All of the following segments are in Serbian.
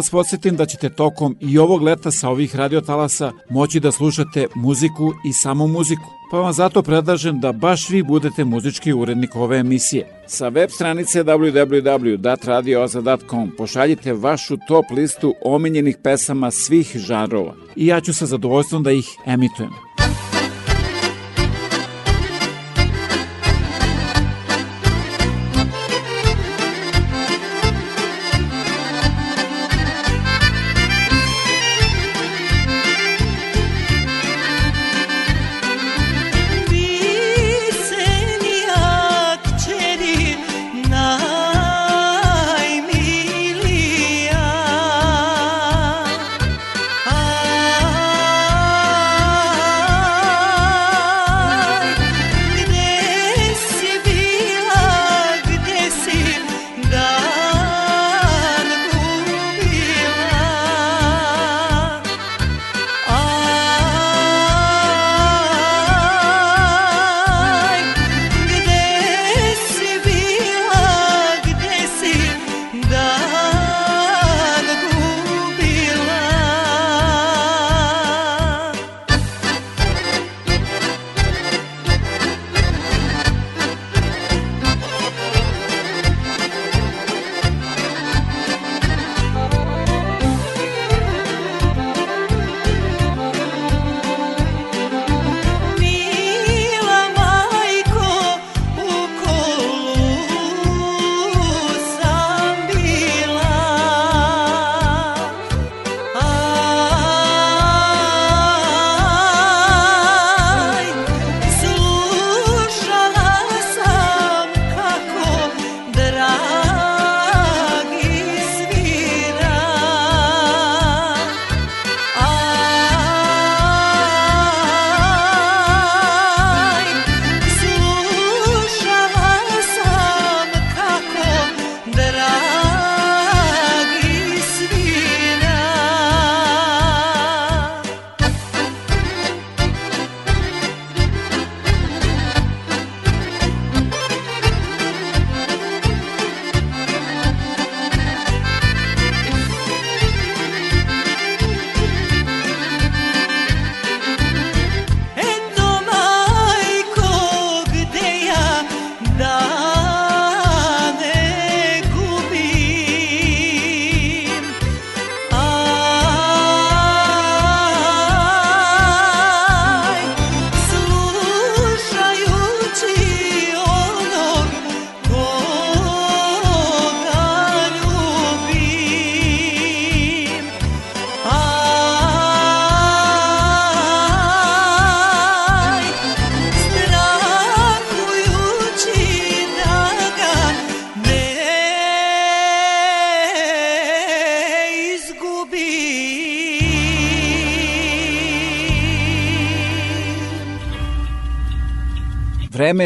Vas podsjetim da ćete tokom i ovog leta sa ovih radiotalasa moći da slušate muziku i samo muziku. Pa vam zato predlažem da baš vi budete muzički urednik ove emisije. Sa web stranice www.radioza.com pošaljite vašu top listu omiljenih pesama svih žanrova i ja ću sa zadovoljstvom da ih emitujem.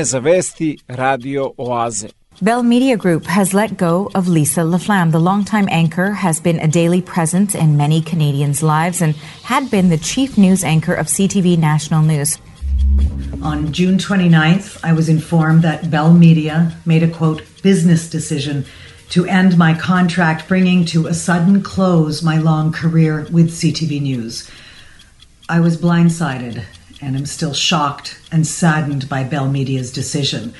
Vreme za vesti Radio Oaze. Bell Media Group has let go of Lisa LaFlamme. The longtime anchor has been a daily presence in many Canadians' lives and had been the chief news anchor of CTV National News. On June 29th, I was informed that Bell Media made a quote business decision to end my contract, bringing to a sudden close my long career with CTV News. I was blindsided and am still shocked and saddened by Bell Media's decision.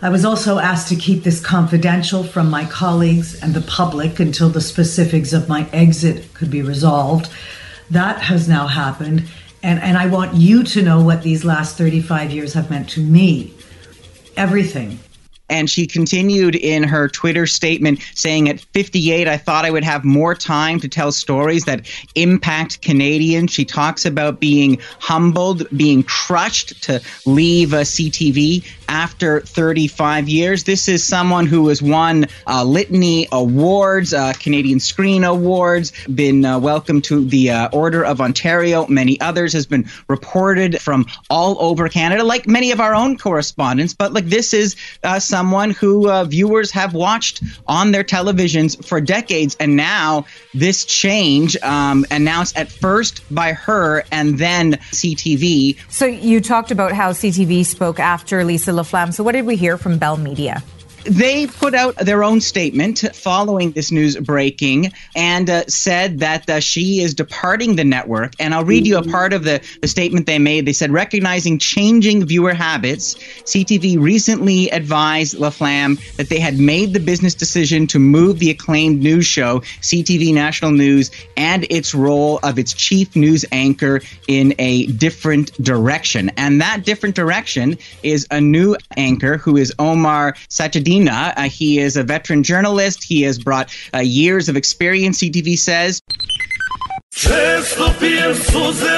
I was also asked to keep this confidential from my colleagues and the public until the specifics of my exit could be resolved. That has now happened, and, and I want you to know what these last 35 years have meant to me. Everything. And she continued in her Twitter statement saying, At 58, I thought I would have more time to tell stories that impact Canadians. She talks about being humbled, being crushed to leave a CTV after 35 years. This is someone who has won uh, litany awards, uh, Canadian Screen Awards, been uh, welcomed to the uh, Order of Ontario. Many others has been reported from all over Canada, like many of our own correspondents. But like this is uh, someone who uh, viewers have watched on their televisions for decades, and now this change um, announced at first by her and then CTV. So you talked about how CTV spoke after Lisa LaFlamme. So what did we hear from Bell Media? They put out their own statement following this news breaking and uh, said that uh, she is departing the network. And I'll read you a part of the, the statement they made. They said, recognizing changing viewer habits, CTV recently advised LaFlamme that they had made the business decision to move the acclaimed news show, CTV National News, and its role of its chief news anchor in a different direction. And that different direction is a new anchor who is Omar Sachedina. Uh, he is a veteran journalist. He has brought uh, years of experience, CTV says. Često pijem suze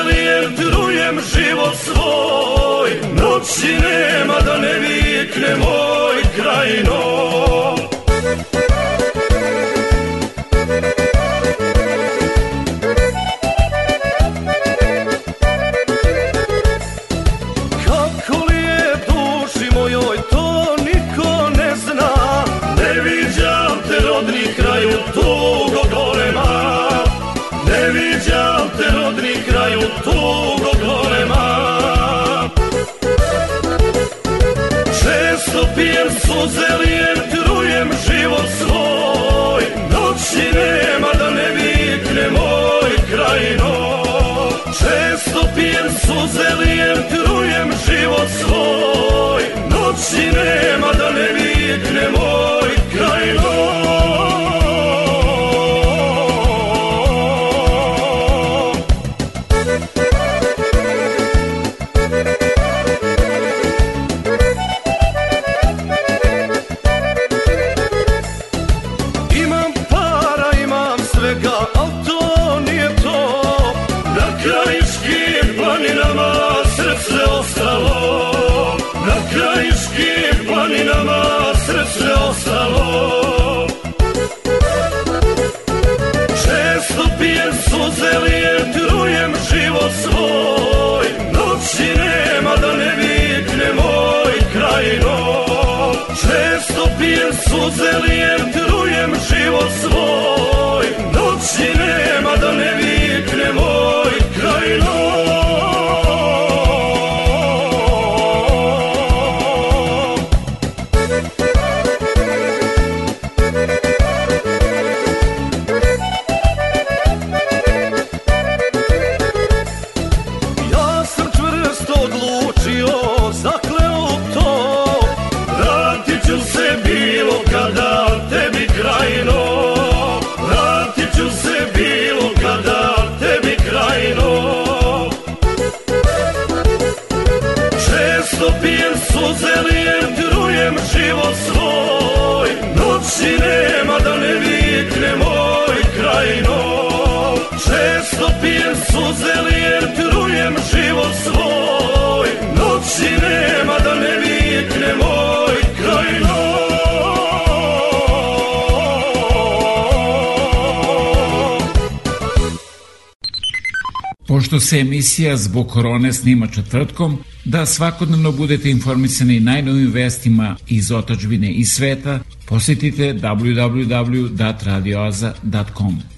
trujem život svoj Noći nema da ne vikne moj pijem suze lijem, trujem život svoj. Noći nema da ne vikne moj krajino Često pijem suze lijem, trujem život svoj. Noći nema da ne vikne moj Često pijem suze lijem, trujem život svoj. Noći nema da ne trujem život svoj Noći nema da ne vikne moj krajino Pošto se emisija zbog korone snima četvrtkom, Da svakodnevno budete informisani najnovim vestima iz otačbine i sveta, posetite www.radioaza.com.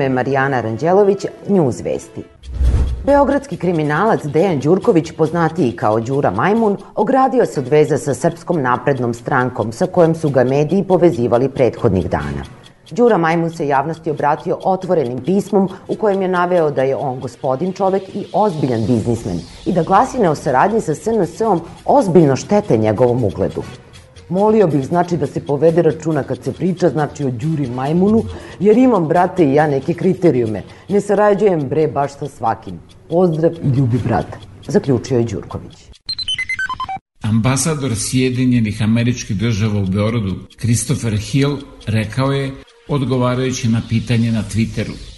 ime je Marijana Ranđelović, News Vesti. Beogradski kriminalac Dejan Đurković, poznatiji kao Đura Majmun, ogradio se od veza sa Srpskom naprednom strankom sa kojom su ga mediji povezivali prethodnih dana. Đura Majmun se javnosti obratio otvorenim pismom u kojem je naveo da je on gospodin čovek i ozbiljan biznismen i da glasine o saradnji sa SNS-om ozbiljno štete njegovom ugledu. Molio bih znači da se povede računa kad se priča znači o Đuri Majmunu, jer imam brate i ja neke kriterijume. Ne sarađujem bre baš sa svakim. Pozdrav i ljubi brata. Zaključio je Đurković. Ambasador Sjedinjenih američkih država u Beorodu, Christopher Hill, rekao je, odgovarajući na pitanje na Twitteru.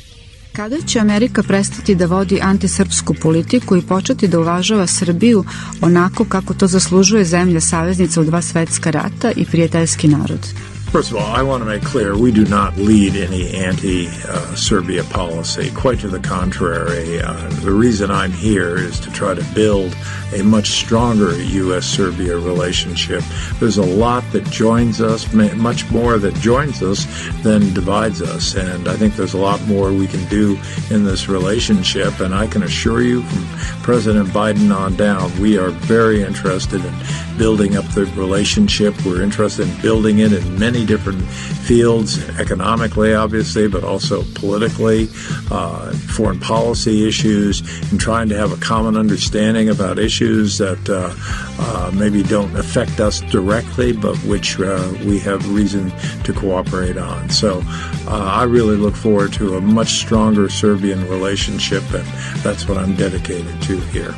Kada će Amerika prestati da vodi antisrpsku politiku i početi da uvažava Srbiju onako kako to zaslužuje zemlja saveznica u dva svetska rata i prijateljski narod? First of all, I want to make clear we do not lead any anti uh, Serbia policy. Quite to the contrary. Uh, the reason I'm here is to try to build a much stronger U.S. Serbia relationship. There's a lot that joins us, much more that joins us than divides us. And I think there's a lot more we can do in this relationship. And I can assure you from President Biden on down, we are very interested in building up the relationship. We're interested in building it in many different fields, economically, obviously, but also politically, uh, foreign policy issues, and trying to have a common understanding about issues that uh, uh, maybe don't affect us directly, but which uh, we have reason to cooperate on. So uh, I really look forward to a much stronger Serbian relationship, and that's what I'm dedicated to here.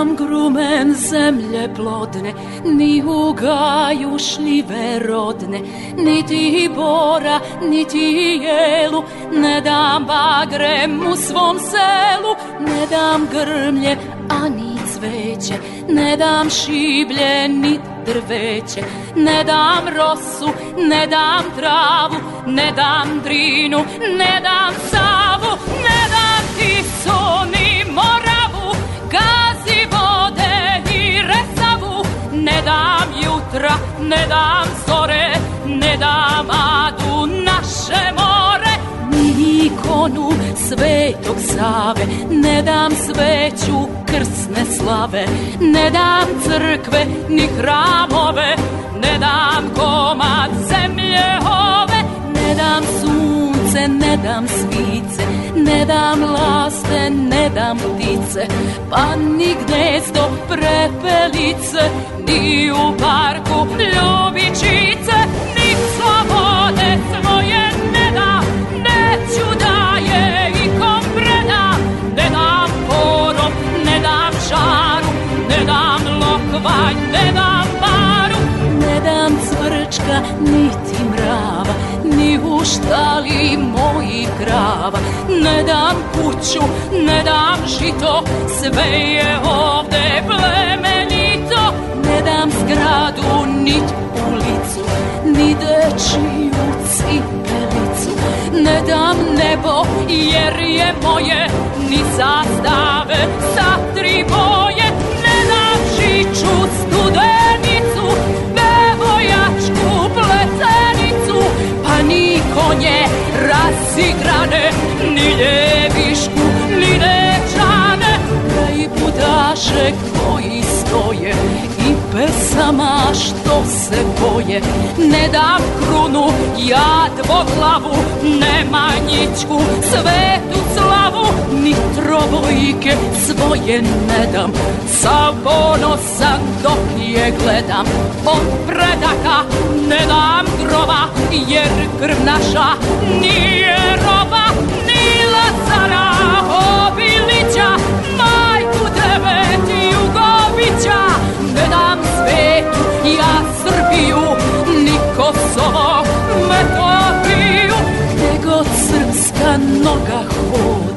Ne dam grumen zemlje plodne, ni u gaju šljive rodne, niti bora, niti jelu, ne dam bagrem u svom selu, ne dam grmlje, ani cveće, ne dam šiblje, ni drveće, ne dam rosu, ne dam travu, ne dam drinu, ne dam savu, ne dam tisu, ni moravu, ne dam zore, ne dam adu naše more, ni ikonu svetog Save, ne dam sveću krsne slave, ne dam crkve ni hramove, ne dam komad zemlje ove, ne dam sunce, ne dam svice, ne dam laste, ne dam ptice, pa ni gnezdo prepelice, ni u parku ljubičice, ni slobode svoje ne da, neću da je ikom preda, ne dam porom, ne dam žaru, ne dam lokvanj, ne dam paru, ne dam cvrčka, niti ni u štali mojih krava, ne dam kuću, ne dam žito, sve je ovde plemenito, ne dam zgradu, nit ulicu, ni dečiju cipelicu, ne dam nebo, jer je moje, ni zastave sa tri boje, ni konje razigrane, ni ljevišku, ni dečane, da i budaše koji stoje i pesama što se boje. Ne dam krunu, ja dvoglavu, ne manjičku, svetu slavu, ni trobojke svoje ne dam. Sav ponosan dok je gledam, od predaka ne dam groba, jer krv naša nije roba, ni Lazara Obilića, majku devet Jugovića, ne dam svetu ja Srbiju, ni Kosovo, Metohiju, gde god srpska noga hoda,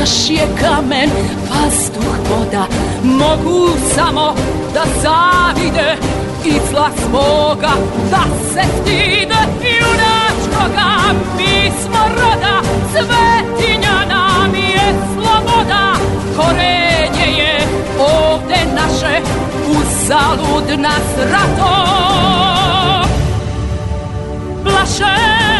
naš je kamen, vazduh, voda, mogu samo da zavide i zla svoga da se stide junačkoga mi smo roda svetinja nam je sloboda. Korenje je ovde naše uzalud nas rato. Plaše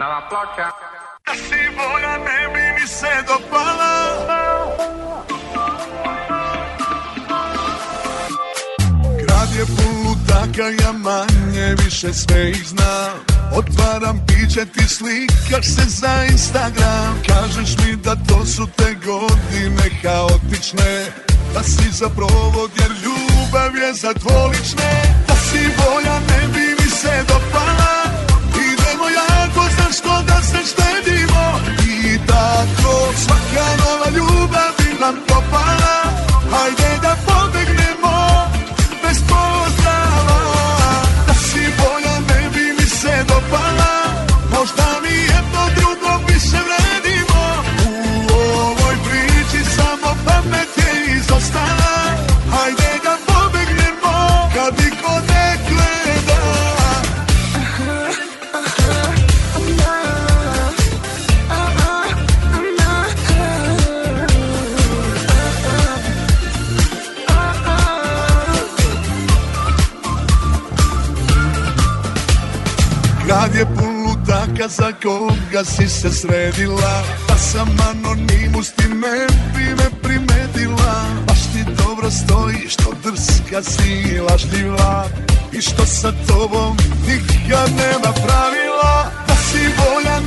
Nova ploča. Da si volja ne bi mi se dopala. Grad je pun ludaka, ja manje više sve ih znam. Otvaram piće, ti slikaš se za Instagram. Kažeš mi da to su te godine haotične. Da si za provod jer ljubav je za dvolične. Da si volja ne bi mi se dopala svaka nova ljubav bi nam dopala Hajde da koga si se sredila Da sam anonimus ti ne bi me primetila Baš ti dobro stoji što drska si lažljiva I što sa tobom nikad nema pravila. Da si volja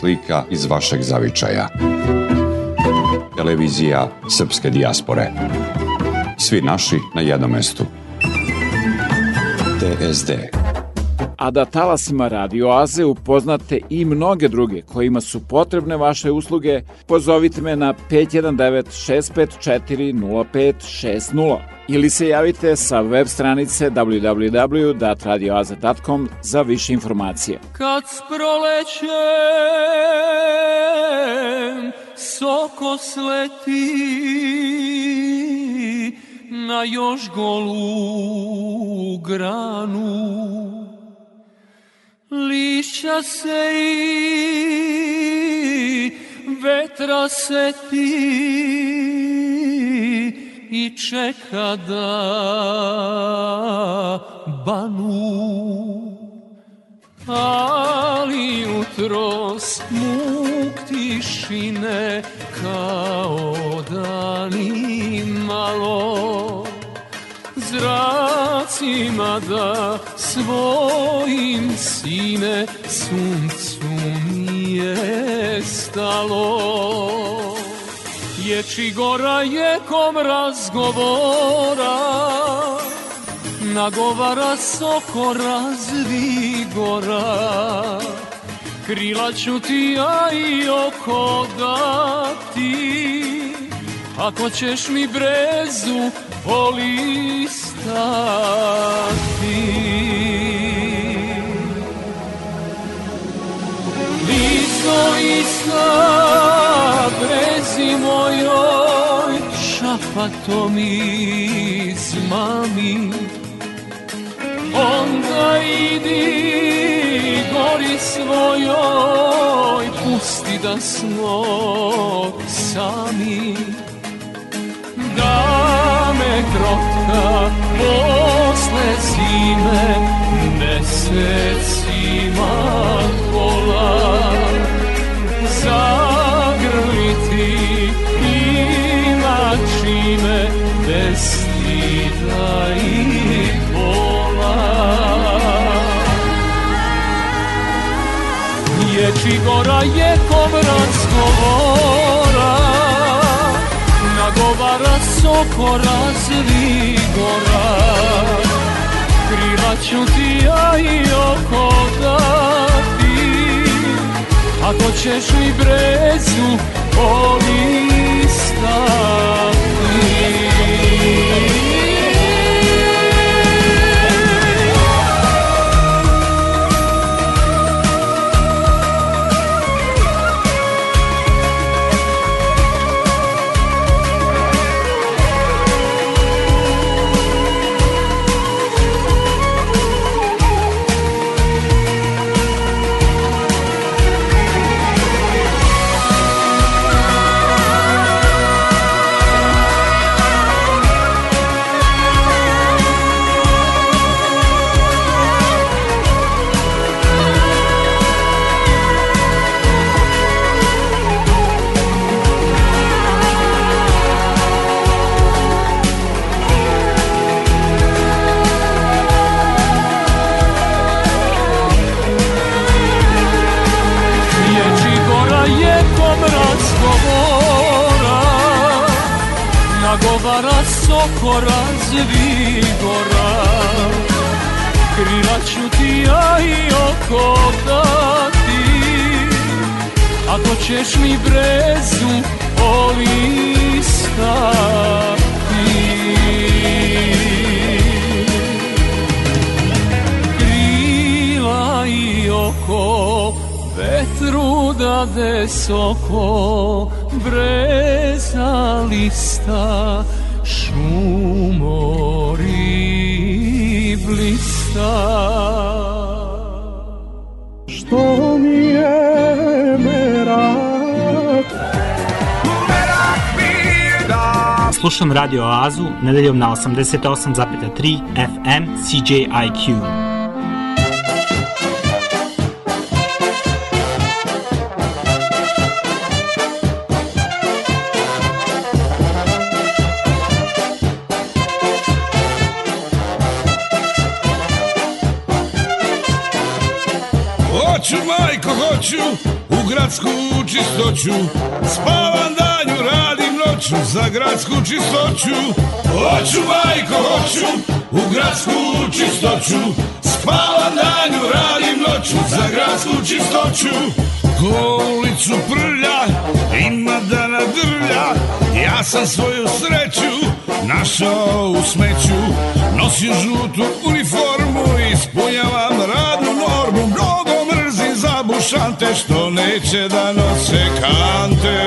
slika iz vašeg zavičaja. Televizija Srpske dijaspore. Svi naši na jednom mestu. TSD. a da talasima Radio Oaze upoznate i mnoge druge kojima su potrebne vaše usluge, pozovite me na 519-654-0560 ili se javite sa web stranice www.radioaze.com za više informacije. Kad s prolećem soko sleti na još golu granu lišća se i vetra seti i čeka da banu. Ali jutro smuk tišine kao da ni malo. Zracima da svojim sine suncu nije stalo Ječi gora jekom razgovora nagovara soko razvigora. Krila ću ti ja i oko dati ako ćeš mi brezu polistati. Listo ista brezi šapatom izmami Onda idi gori svojoj pusti da smo sami. Da me krotka me mesecima kola Zagrliti bez stida i bola Ječi gora je komransko gora Nagovara soko razvi gora. Krila ću ti ja i oko dati Ako ćeš mi brezu polistati Ječi Soko razvi gora Krila ću ti ja i oko dati. Ako ćeš mi brezu polistati krila i oko vetru dade soko breza lista šumori blista Što mi je merak Slušam Radio Oazu nedeljom na 88,3 FM CJIQ. Čistoću. Spavam danju, radim noću za gradsku čistoću. Hoću majko, hoću u gradsku čistoću. Spavam danju, radim noću za gradsku čistoću. Ko ulicu prlja, ima da nadrlja. Ja sam svoju sreću našao u smeću. Nosim žutu uniformu, ispunjavam zabušante što neće da nose kante.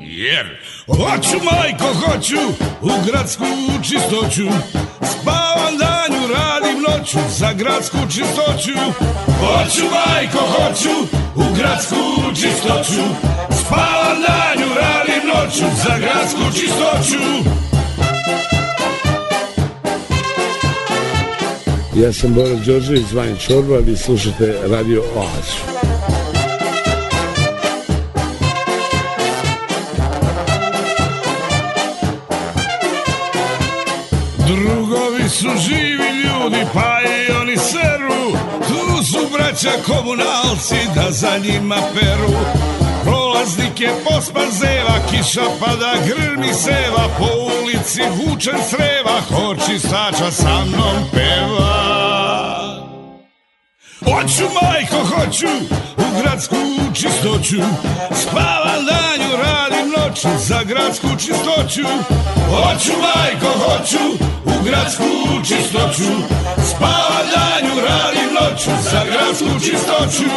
Jer hoću majko, hoću u gradsku čistoću. Spavam danju, radim noću za gradsku čistoću. Hoću majko, hoću u gradsku čistoću. Spavam danju, radim noću za gradsku čistoću. Ja sam Bora Đorđević, zvanj Čorba, vi slušate Radio Oazu. Drugovi su živi ljudi, pa i oni seru. Tu su braća komunalci da za njima peru. Prolaznik je pospan zeva, kiša pada, grmi seva Po ulici vučen sreva, hor čistača sa mnom peva. Hoću majko, hoću u gradsku čistoću Spavam danju, noću za gradsku čistoću Hoću majko, hoću u gradsku čistoću. Spavam danju, radim noću za gradsku čistoću.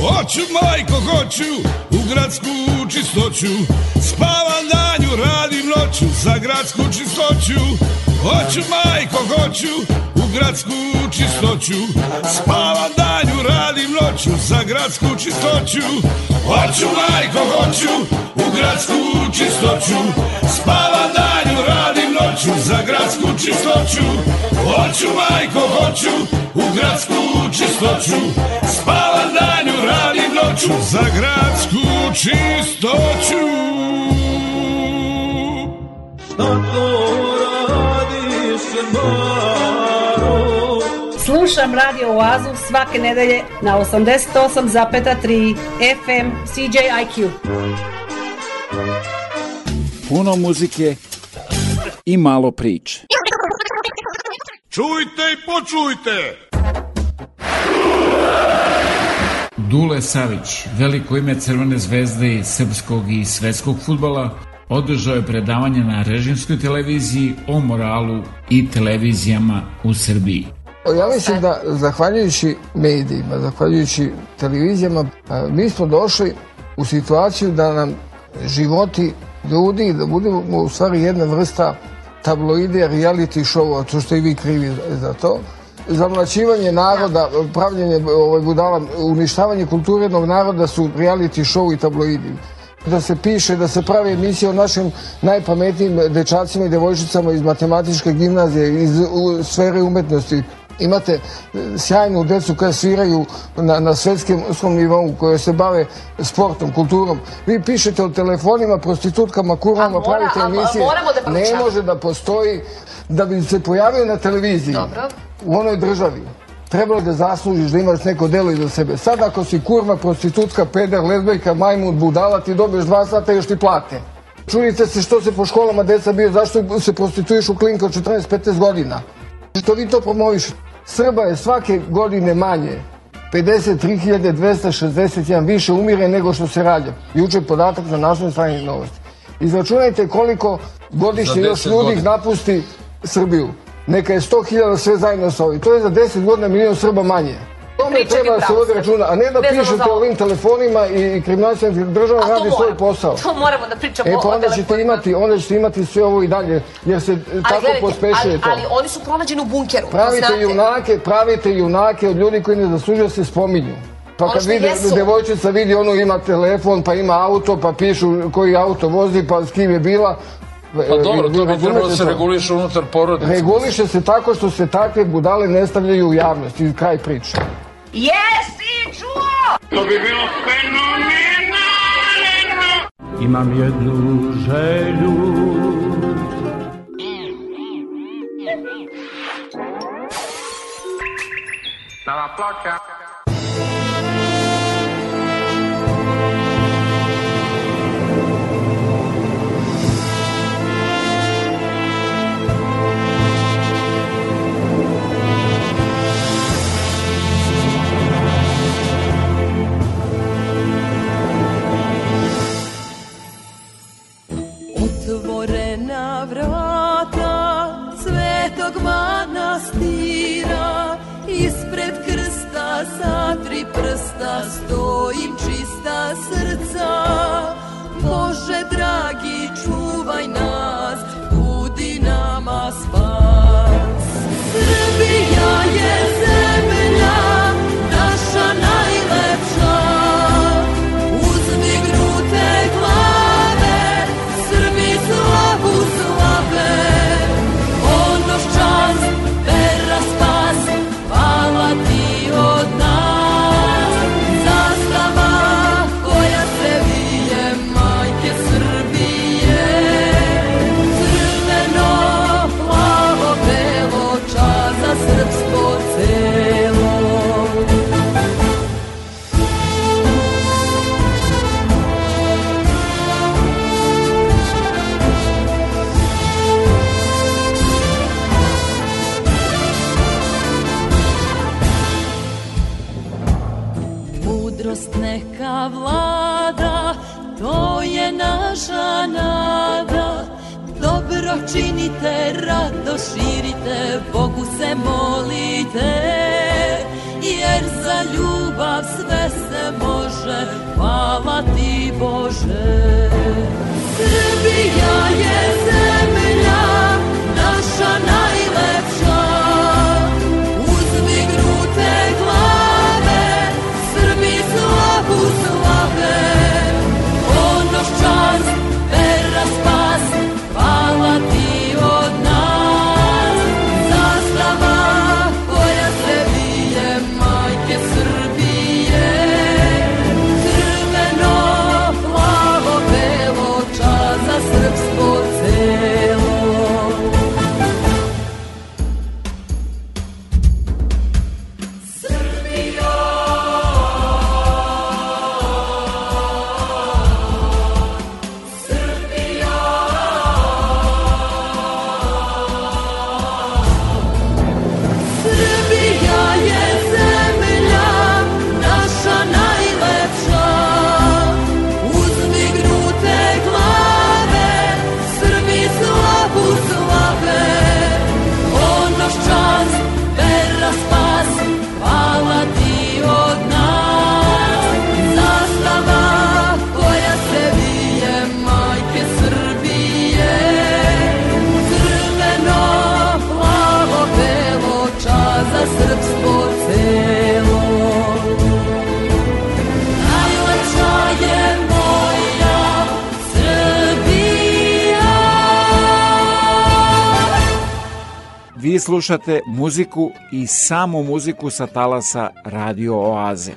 Hoću majko, hoću gradsku čistoću. Spavam danju, radim noću Za gradsku čistoću. Hoću majko, hoću U gradsku čistoću. Spavam danju, radim noću Za gradsku čistoću. Hoću majko, hoću U gradsku čistoću. Spavam danju, radim noću Za gradsku čistoću. Hoću majko, hoću U gradsku čistoću. Spavam danju, noću Za gradsku čistoću Šta to radiš, Maro? Slušam Radio Oazu svake nedelje na 88,3 FM CJIQ. Puno muzike i malo priče. Čujte i počujte! Dule Savić, veliko ime Crvene zvezde i srpskog i svetskog futbala, održao je predavanje na režimskoj televiziji o moralu i televizijama u Srbiji. Ja mislim da zahvaljujući medijima, zahvaljujući televizijama, mi smo došli u situaciju da nam životi ljudi, da budemo u stvari jedna vrsta tabloide, reality show, to što i vi krivi za to, zamlačivanje naroda, pravljenje ovaj, budala, uništavanje kulturnog naroda su reality show i tabloidi. Da se piše, da se pravi emisije o našim najpametnijim dečacima i devojčicama iz matematičke gimnazije, iz u, sfere umetnosti. Imate e, sjajnu decu koja sviraju na, na svetskom nivou, koje se bave sportom, kulturom. Vi pišete o telefonima, prostitutkama, kurvama, mora- pravite a- a emisije. da ne može da postoji da bi se pojavio na televiziji Dobro. U onoj državi. Trebalo da zaslužiš da imaš neko delo iza sebe. Sad ako si kurva, prostitutka, peder, lezbejka, majmun, budala, ti dobiješ dva sata i još ti plate. Čudite se što se po školama deca bio, zašto se prostituiš u klinka od 14-15 godina. Što vi to promovišete? Srba je svake godine manje. 53.261 više umire nego što se rađa. Juče je podatak na naslovnoj strani novosti. Izračunajte koliko godišnje još 10 ljudi godina. napusti Srbiju. Neka je 100.000 sve zajedno sa ovim. To je za 10 godina milion Srba manje. Tome treba da se vodi računa, a ne da Vezano pišete ovim telefonima i kriminalcima država radi svoj posao. To moramo da pričamo E pa onda ćete imati, onda ćete imati sve ovo i dalje, jer se Ali tako gledajte, pospešuje ali, to. ali oni su pronađeni u bunkeru. Pravite znate. junake, pravite junake od ljudi koji ne zaslužuju da se spominju. Pa kad jesu- devojčica vidi ono ima telefon, pa ima auto, pa pišu koji auto vozi, pa s kim je bila. Pa dobro, Vi to bi trebalo da se reguliše unutar porodice. Reguliše se tako što se takve budale ne stavljaju u javnost i kraj priče. Jesi čuo? To bi bilo fenomenalno! Imam jednu želju Nova ploča. Otvorena vrata svetog manastira Ispred krsta sa tri prsta stojim čista srca. Bože dragi čuvaj nas, budi nama spas. Srbija je zemlja Bogu se molite Jer za ljubav sve se može. Hvala ti Bože. Srbija je zemlja Slušate muziku i samo muziku sa talasa Radio Oaze.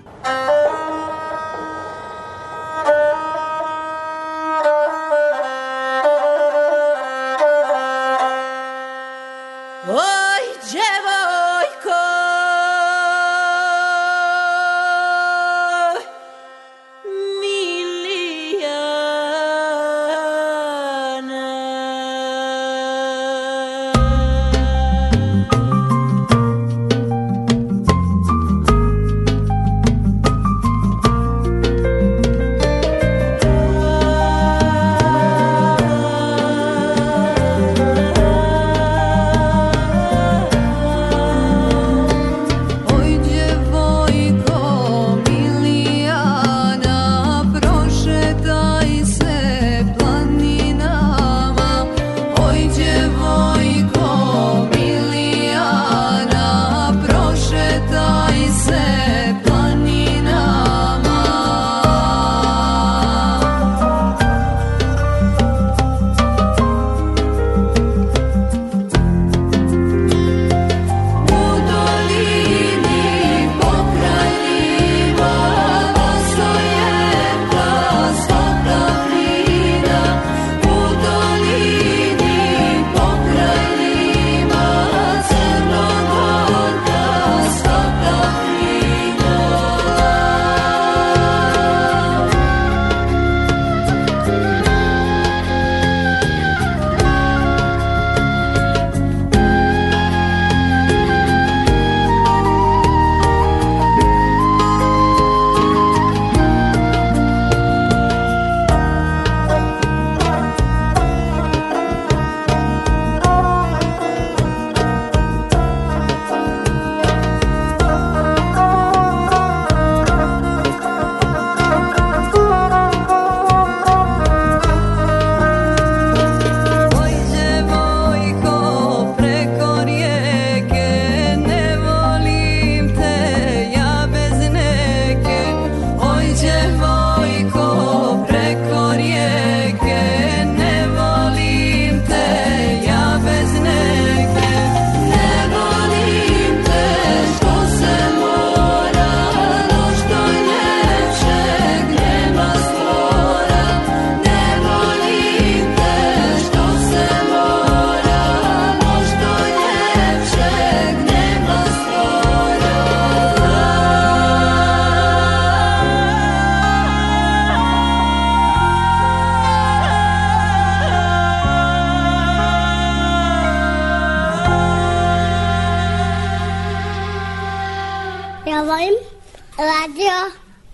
Radio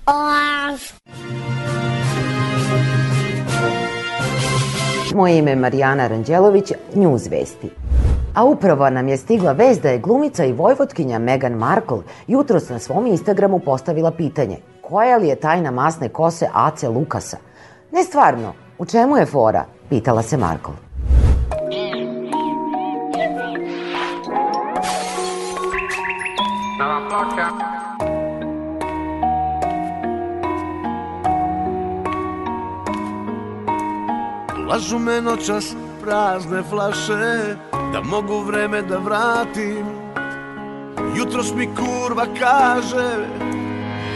Oaz. Moje ime je Marijana Ranđelović, News Vesti. A upravo nam je stigla vez da je glumica i vojvotkinja Meghan Markle jutros na svom Instagramu postavila pitanje koja li je tajna masne kose Ace Lukasa? Ne stvarno, u čemu je fora? Pitala se Markle. Na vam. Lažu me noćas prazne flaše Da mogu vreme da vratim. Jutros mi kurva kaže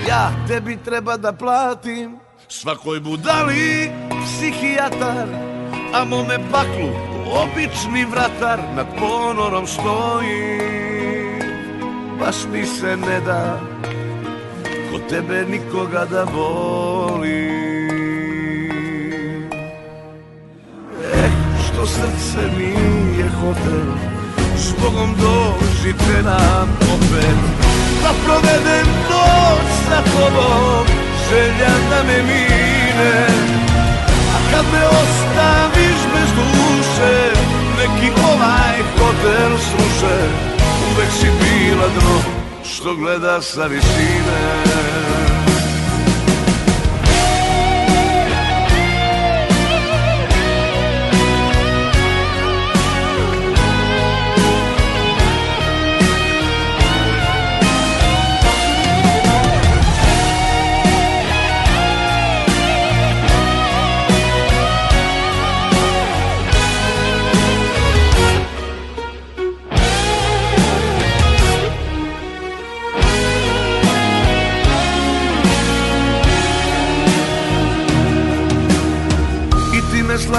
Ja tebi treba da platim. Svakoj budali psihijatar A mome baklu obični vratar Nad ponorom stoji. Baš mi se ne da Ko tebe nikoga da voli srce nije hotel. Zbogom dođite nam opet. Da provedem noć sa tobom Želja da me mine. A kad me ostaviš bez duše Neki ovaj hotel sruše. Uvek si bila dno Što gleda sa visine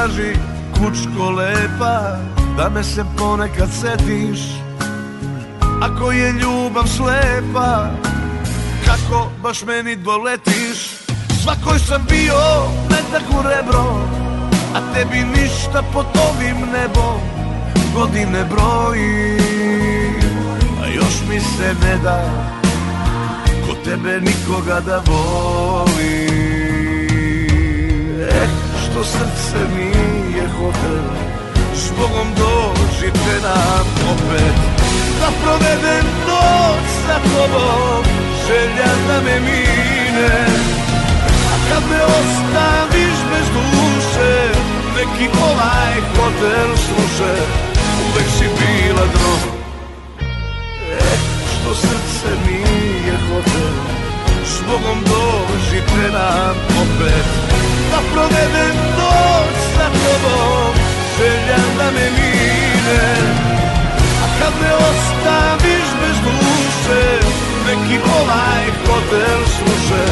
slaži kučko lepa Da me se ponekad setiš. Ako je ljubav slepa Kako baš meni doletiš? Svakoj sam bio metak u rebro A tebi ništa pod ovim nebom Godine broji. A još mi se ne da Ko tebe nikoga da voli Eh, što srce nije hotel Zbogom dođite nam opet Da provedem noć sa tobom Želja da me mine. A kad me ostaviš bez duše Neki ovaj hotel sluše Uvek si bila dno. Eh, što srce nije hotel Zbogom dođite nam opet Da provedem noć sa tobom. Želja da me mine A kad me ostaviš bez duše Neki ovaj hotel sluše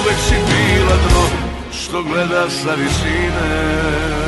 Uvek si bila dno Što gleda sa visine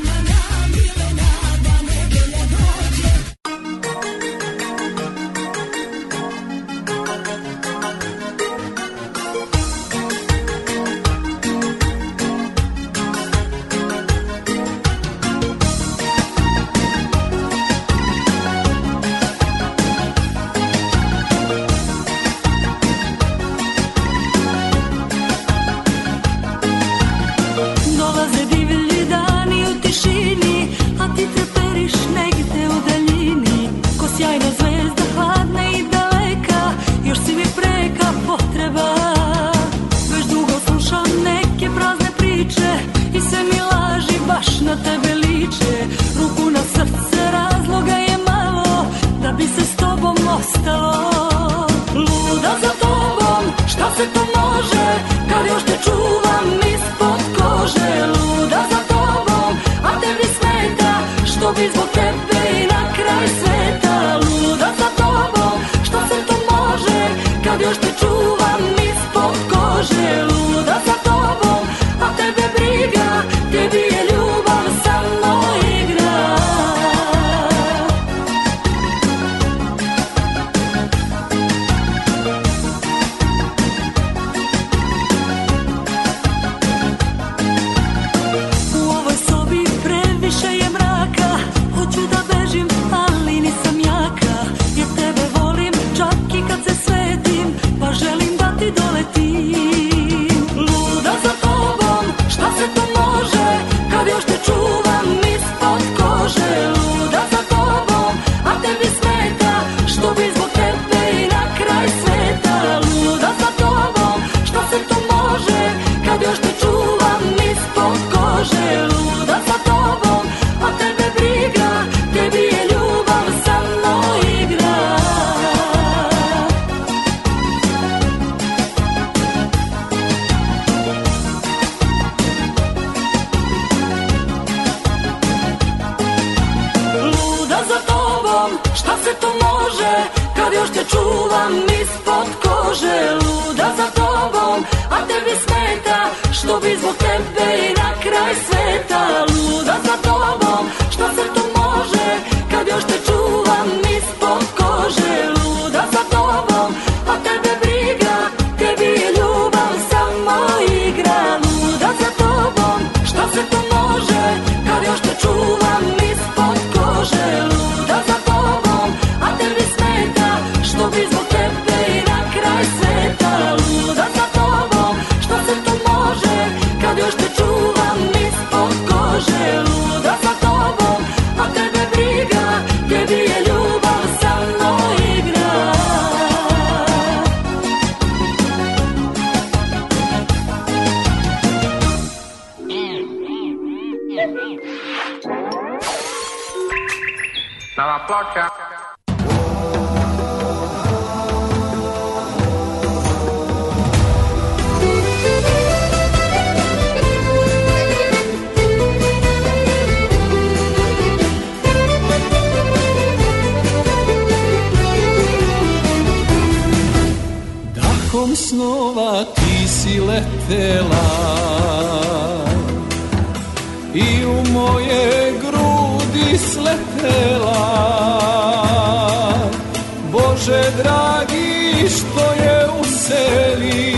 Bože dragi što je u seli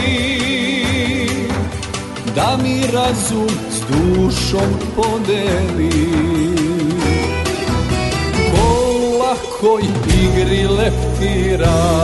Da mi razum s dušom podeli. Ko u igri leptira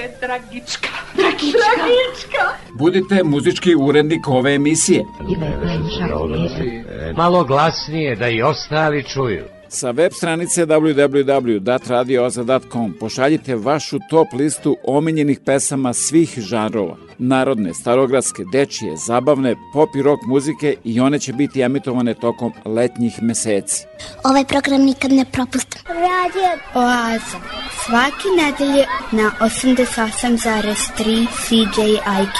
Kažite Dragička. Dragička. Dragička. Budite muzički urednik ove emisije. Malo glasnije da i ostali čuju. Sa web stranice www.datradioaza.com pošaljite vašu top listu omiljenih pesama svih žanrova. Narodne, starogradske, dečije, zabavne, pop i rock muzike i one će biti emitovane tokom letnjih meseci. Ovaj program nikad ne propustim. Radio Oaza. Svaki nedelje na 88,3 CJIQ.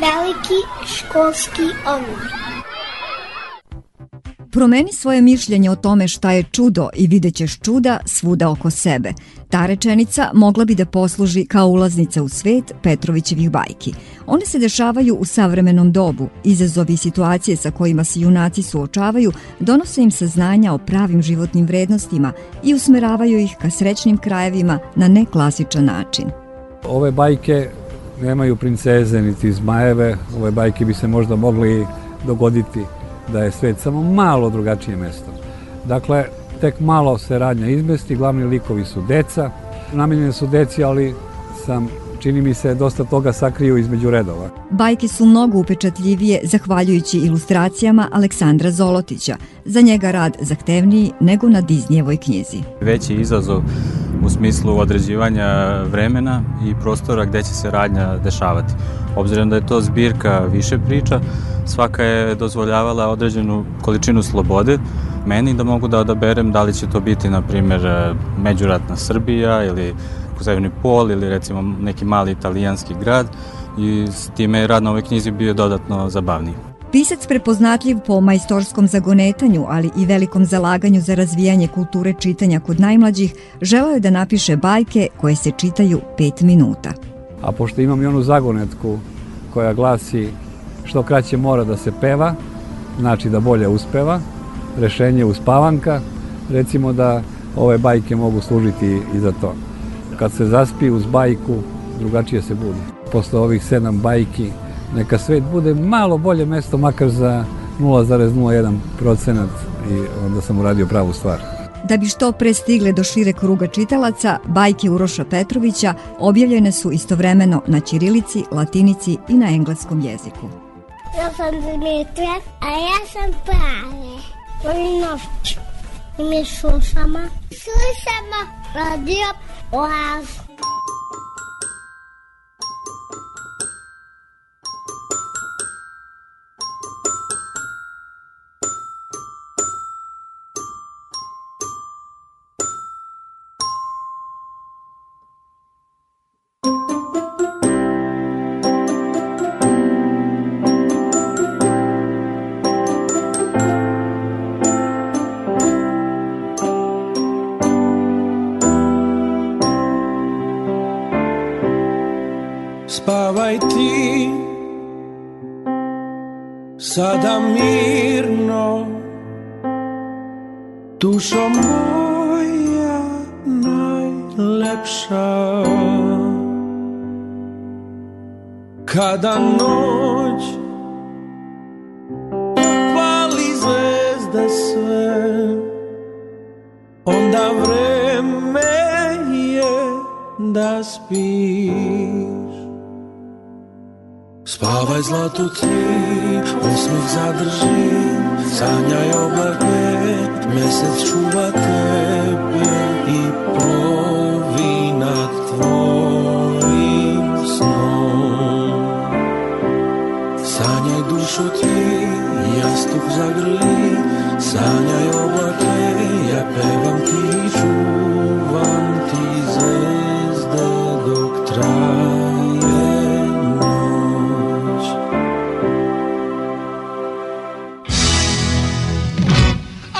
Veliki školski omor. Promeni svoje mišljenje o tome šta je čudo i vidjet ćeš čuda svuda oko sebe. Ta rečenica mogla bi da posluži kao ulaznica u svet Petrovićevih bajki. One se dešavaju u savremenom dobu. Izazovi i situacije sa kojima se junaci suočavaju donose im saznanja o pravim životnim vrednostima i usmeravaju ih ka srećnim krajevima na neklasičan način. Ove bajke nemaju princeze niti zmajeve, ove bajke bi se možda mogli dogoditi da je svet samo malo drugačije mesto. Dakle, tek malo se radnja izmesti, glavni likovi su deca, namenjene su deci, ali sam čini mi se dosta toga sakriju između redova. Bajke su mnogo upečatljivije zahvaljujući ilustracijama Aleksandra Zolotića. Za njega rad zahtevniji nego na Diznijevoj knjizi. Veći izazov u smislu određivanja vremena i prostora gde će se radnja dešavati. Obzirom da je to zbirka više priča, svaka je dozvoljavala određenu količinu slobode meni da mogu da odaberem da li će to biti, na primjer, međuratna Srbija ili Severni pol ili recimo neki mali italijanski grad i s time je rad na ovoj knjizi bio dodatno zabavniji. Pisac prepoznatljiv po majstorskom zagonetanju, ali i velikom zalaganju za razvijanje kulture čitanja kod najmlađih, želeo je da napiše bajke koje se čitaju 5 minuta. A pošto imam i onu zagonetku koja glasi što kraće mora da se peva, znači da bolje uspeva, rešenje uspavanka, recimo da ove bajke mogu služiti i za to. Kad se zaspi uz bajku, drugačije se budi. Posle ovih sedam bajki, neka svet bude malo bolje mesto, makar za 0,01 procenat i onda sam uradio pravu stvar. Da bi što pre stigle do šire kruga čitalaca, bajke Uroša Petrovića objavljene su istovremeno na ćirilici, latinici i na engleskom jeziku. Ja sam Dimitra, a ja sam Prave. Volim noć. I mi slušamo. Slušamo radio Oaz. Sada mirno. Dušo moja najlepša. Kada noć Pali zvezde sve Onda vreme je da spiš Spávaj zlato ty, osmich zadrží, sáňaj oblaké, mesec čúva tebe i ploví nad tvojim snom. Sáňaj dušo ty, jastuk zagrlí, sáňaj oblaké, ja pevne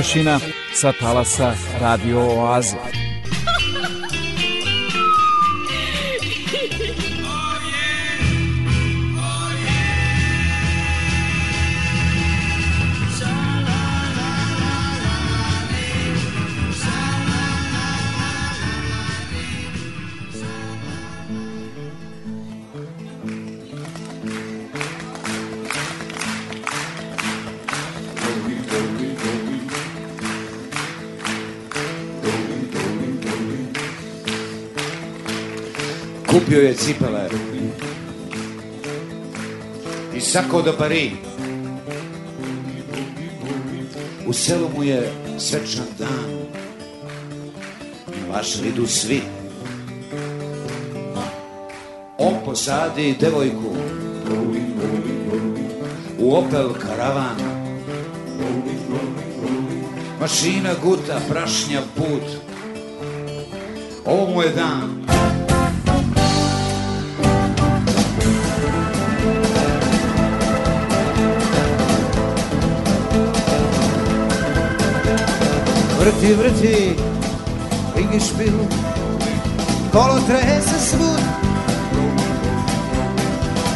Kokošina sa talasa Radio Oaze. kupio je cipele i sako do Pari. U selu mu je svečan dan, baš idu svi. On posadi devojku u Opel karavan. Mašina guta, prašnja put. Ovo mu je dan, Vrti, vrti in ga špil, kolo trese svud.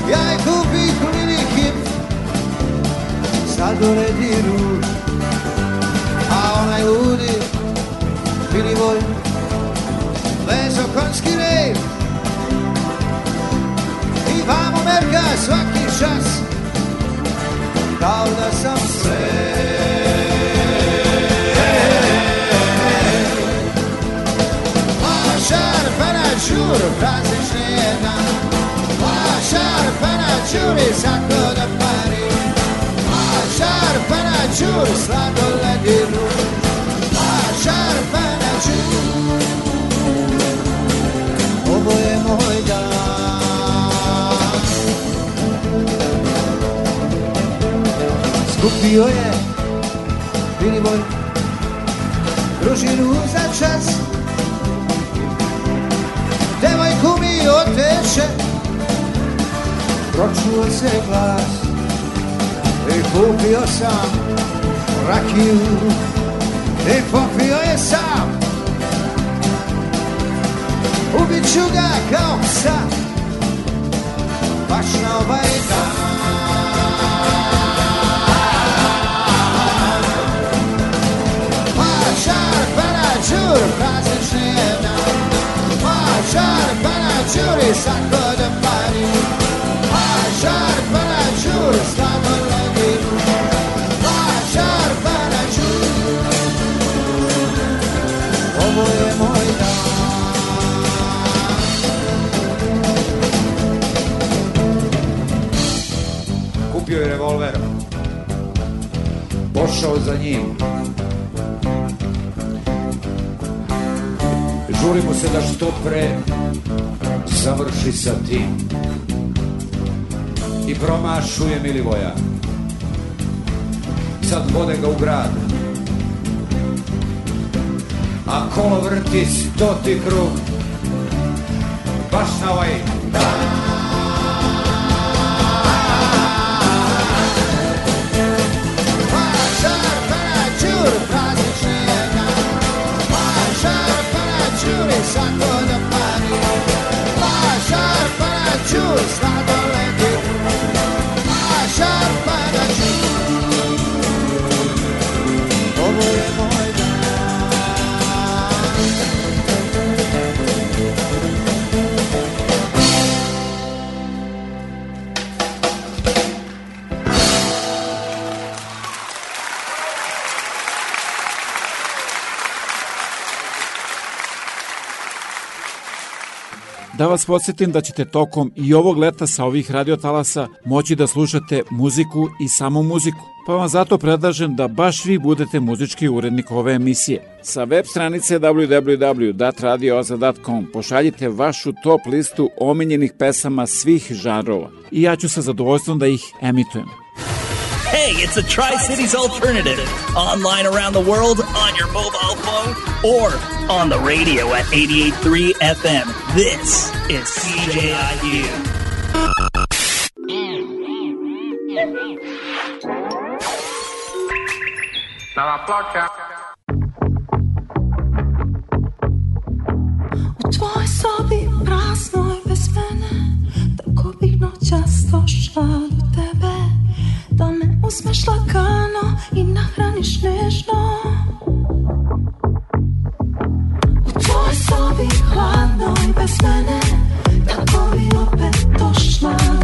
Jaj, kupi klini hip, sad uredi ruž. A onaj ludi, bili voj, ležo konski rev. I vamo merka svaki čas, kao da sam sve. șarfana jur Fraze žena A šarfana jur je zakon pari A šarfana jur sladoled i ruž A šarfana jur Ovo je moj dan Kupio je Billy Boy Družinu za čas. czotesze Pročuo se glas I kupio sam rakiju I popio je sam Ubit ću ga kao psa Baš na ovaj dan Pa čar, panačur i sako da pari. Pašar, panačur, sladoledi Pašar, panačur Ovo je moj dan. Kupio je revolver. Pošao za njim. Žurimo se da što pre završi sa tim. I promašuje Milivoja. Sad vode ga u grad. A kolo vrti stoti krug. Baš na ovaj vas podsjetim da ćete tokom i ovog leta sa ovih radiotalasa moći da slušate muziku i samo muziku. Pa vam zato predlažem da baš vi budete muzički urednik ove emisije. Sa web stranice www.datradioza.com pošaljite vašu top listu omiljenih pesama svih žanrova i ja ću sa zadovoljstvom da ih emitujem. Hey, it's a Tri Cities alternative. Online around the world, on your mobile phone, or on the radio at 88.3 FM. This is CJIU. Dalla placca. U tvojoj sobi praznoj bez mene Tako bih noćas došla do tebe Da me uzmeš lagano i nahraniš nežno. U tvojoj sobi hladnoj bez mene Tako bi opet došla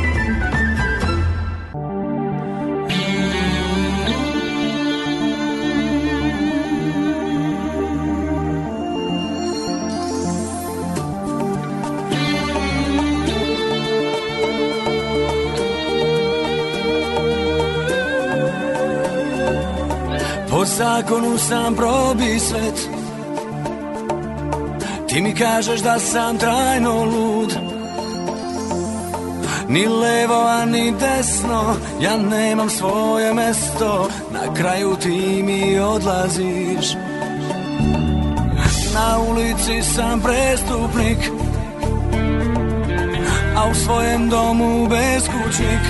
Zakonu sam probi svet. Ti mi kažeš da sam trajno lud. Ni levo, a ni desno Ja nemam svoje mesto. Na kraju ti mi odlaziš. Na ulici sam prestupnik A u svojem domu beskućnik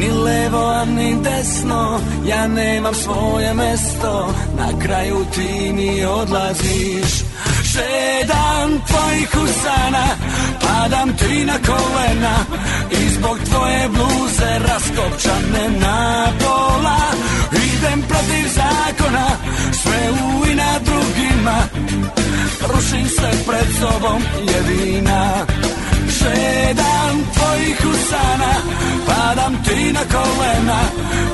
Ni levo, ni desno Ja nemam svoje mesto. Na kraju ti mi odlaziš. Šedam tvojih usana Padam ti na kolena. I zbog tvoje bluze Raskopčane na pola. Idem protiv zakona Sve u i na drugima. Rušim se pred sobom jedina Šedam tvojih usana Padam ti na kolena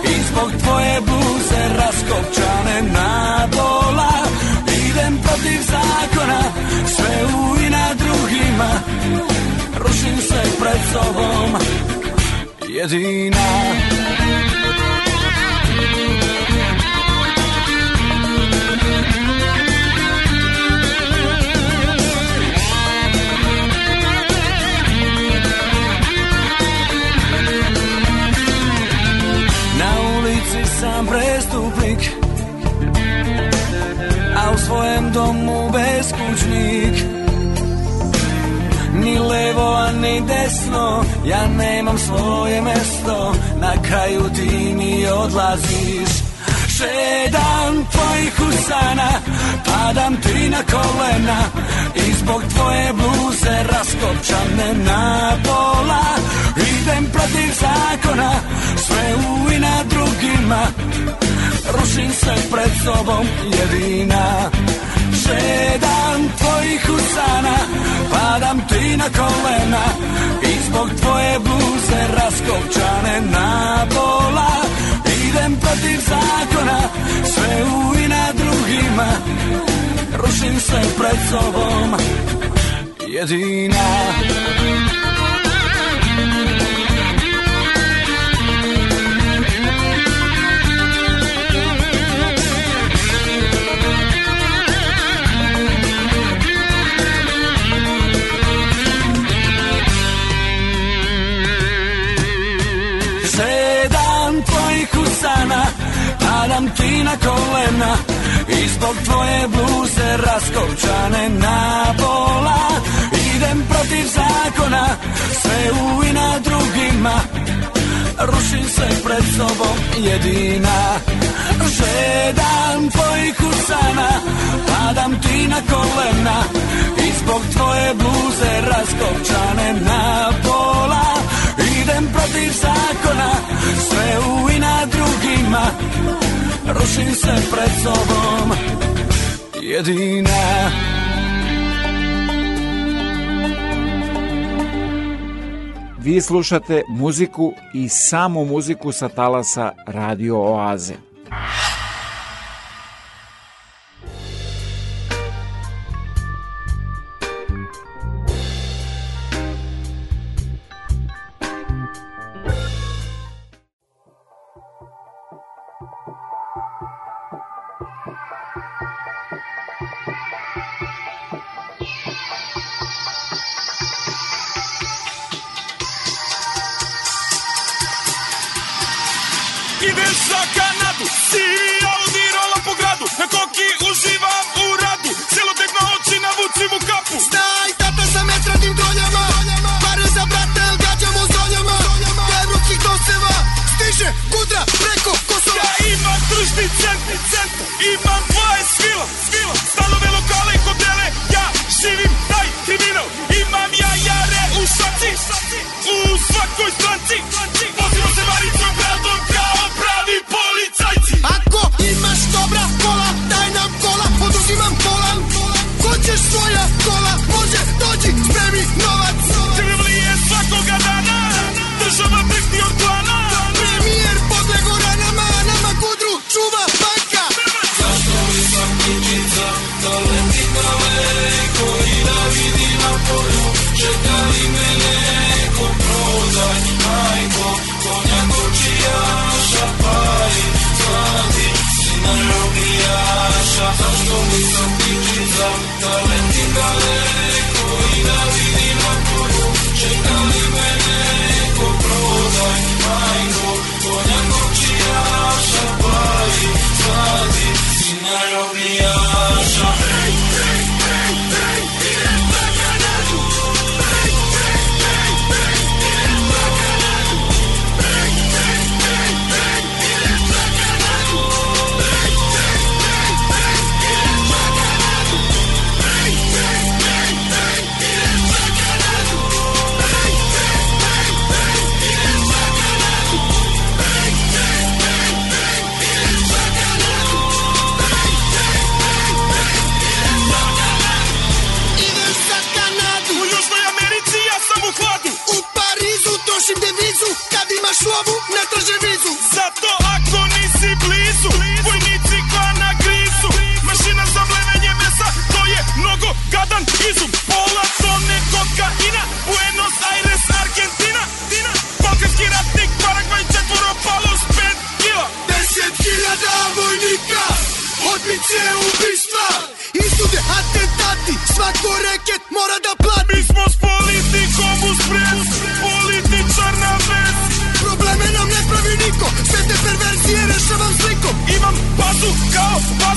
I zbog tvoje bluze Raskopčane na dola. Idem protiv zakona Sve u i na drugima Rušim se pred sobom. Jedina u svojem domu beskućnik Ni levo, a ni desno Ja nemam svoje mesto. Na kraju ti mi odlaziš. Šedam tvojih usana Padam ti na kolena I zbog tvoje bluze Raskopčane na pola. Idem protiv zakona Sve u i na drugima. Rušim se pred sobom jedina. Šedam tvojih usana Padam ti na kolena. I zbog tvoje bluze Raskopčane na pola. Idem protiv zakona Sve u i na drugima ruším se pred slovom jediná. Padam ti na kolena I zbog tvoje bluze Raskopčane na pola. Idem protiv zakona Sve u i na drugima. Rušim se pred sobom jedina. Šedam tvojih usana Padam ti na kolena I zbog tvoje bluze Raskopčane na pola. Idem protiv zakona Sve u i na drugima Rušim se pred sobom Jedina Vi slušate muziku i samo muziku sa talasa Radio Oaze.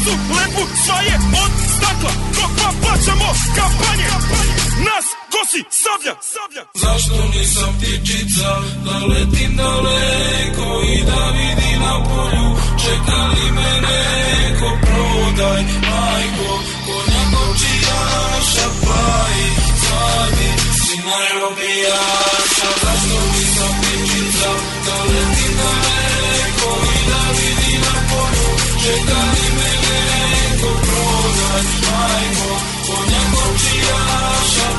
Bazu Lepu sva je od stakla. Dok pa plaćamo kampanje? Nas kosi sablja Sablja. Zašto nisam ptičica Da letim daleko I da vidi na polju. Čeka li me neko? Prodaj majko Konja kočijaša Pa ih cadi Sina robijaša kočijaša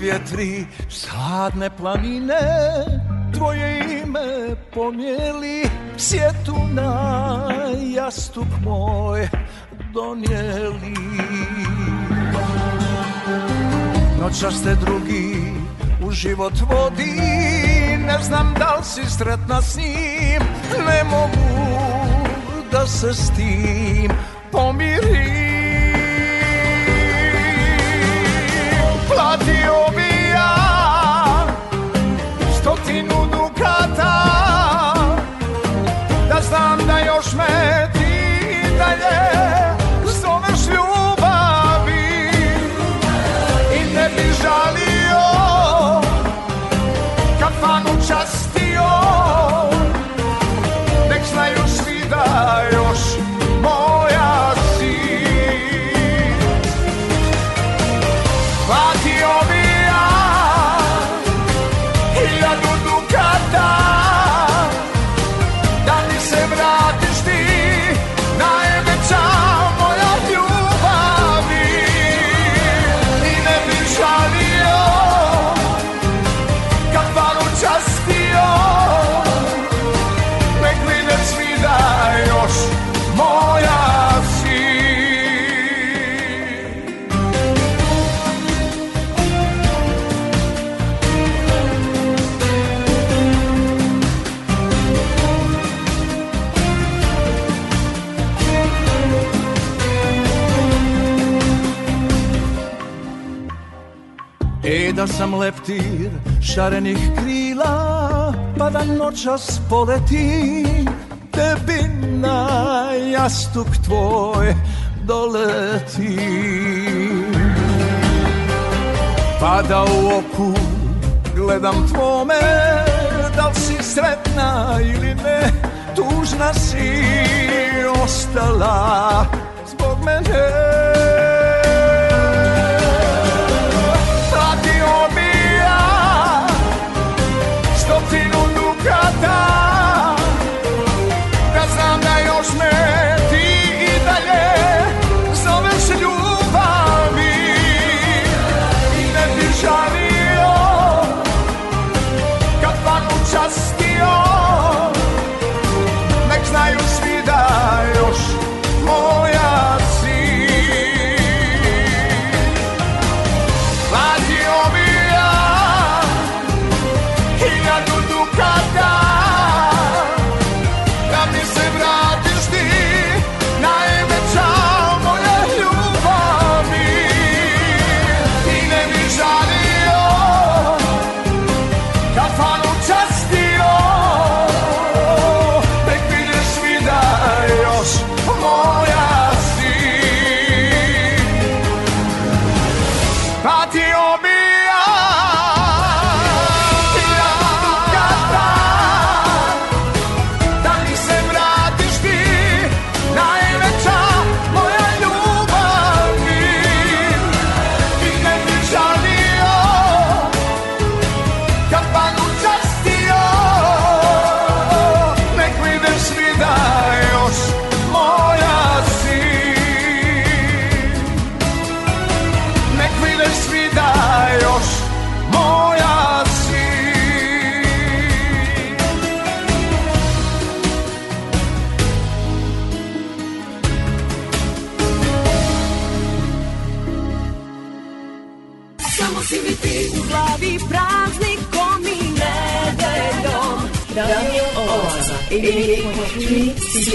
Vjetri sladne planine Tvoje ime pomijeli Sjetu na jastuk moj donijeli. Noćas ste drugi u život vodi Ne znam da li si sretna s njim Ne mogu da se s tim pomirim Platio bi da sam leptir šarenih krila Pa da noćas poletim Tebi na jastuk tvoj doletim Pa da u oku gledam tvome Da li si sretna ili ne Tužna si ostala zbog mene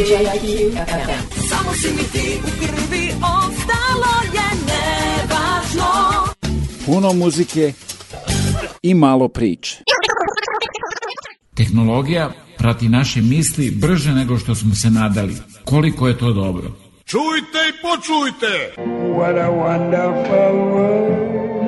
88.3 CJIQ FM Samo si mi ti u krvi ostalo je nevažno Puno muzike i malo priče. Tehnologija prati naše misli brže nego što smo se nadali. Koliko je to dobro? Čujte i počujte! What a wonderful world.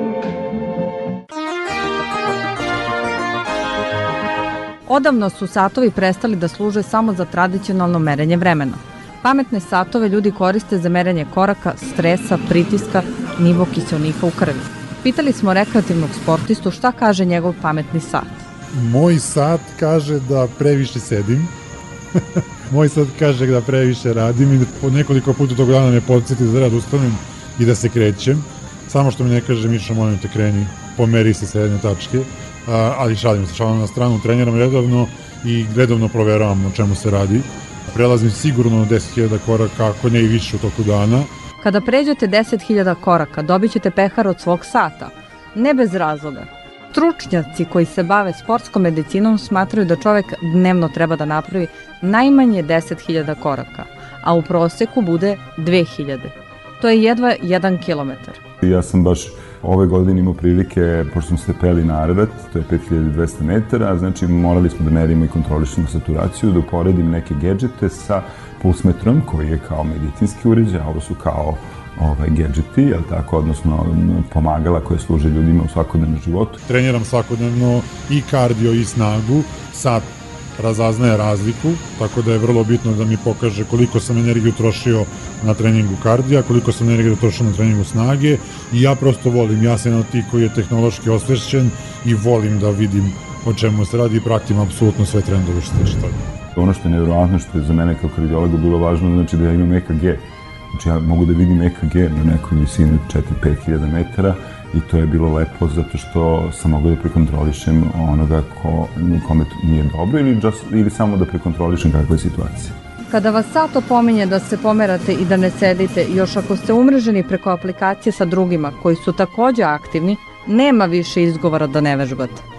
Odavno su satovi prestali da služe samo za tradicionalno merenje vremena. Pametne satove ljudi koriste za merenje koraka, stresa, pritiska, nivo kiselnika u krvi. Pitali smo rekreativnog sportistu šta kaže njegov pametni sat. Moj sat kaže da previše sedim. Moj sat kaže da previše radim i da po nekoliko puta tog dana me podsjeti da da ustanem i da se krećem. Samo što mi ne kaže, Miša, molim te kreni, pomeri se srednje tačke. Ali šalim se, šalim na stranu, treniram redovno i redovno proveravam o čemu se radi. Prelazim sigurno 10.000 koraka, ako ne i više u toku dana. Kada pređete 10.000 koraka, dobit ćete pehar od svog sata. Ne bez razloga. Stručnjaci koji se bave sportskom medicinom smatraju da čovek dnevno treba da napravi najmanje 10.000 koraka, a u proseku bude 2.000. To je jedva 1 kilometar. Ja sam baš ove godine imao prilike, pošto smo se peli na Arvet, to je 5200 metara, znači morali smo da merimo i kontrolišemo saturaciju, da uporedim neke gadžete sa pulsmetrom koji je kao medicinski uređaj, a ovo su kao ovaj, gadžeti, jel tako, odnosno pomagala koje služe ljudima u svakodnevnom životu. Treniram svakodnevno i kardio i snagu, sat razaznaje razliku, tako da je vrlo bitno da mi pokaže koliko sam energiju trošio na treningu kardija, koliko sam energiju trošio na treningu snage i ja prosto volim, ja sam jedan od tih koji je tehnološki osvešćen i volim da vidim o čemu se radi i pratim apsolutno sve trendove što se toga. Ono što je nevjerojatno, što je za mene kao kardiologa bilo važno, znači da ja imam EKG. Znači ja mogu da vidim EKG na nekoj visini 4-5 hiljada metara i to je bilo lepo zato što sam mogao da prekontrolišem onoga ko, kome nije dobro ili, just, ili samo da prekontrolišem kakva je situacija. Kada vas sat opominje da se pomerate i da ne sedite, još ako ste umreženi preko aplikacije sa drugima koji su takođe aktivni, nema više izgovora da ne vežbate.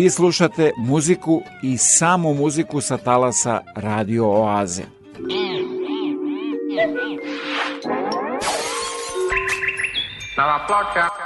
Vi slušate muziku i samu muziku sa talasa Radio Oaze. Nova ploča.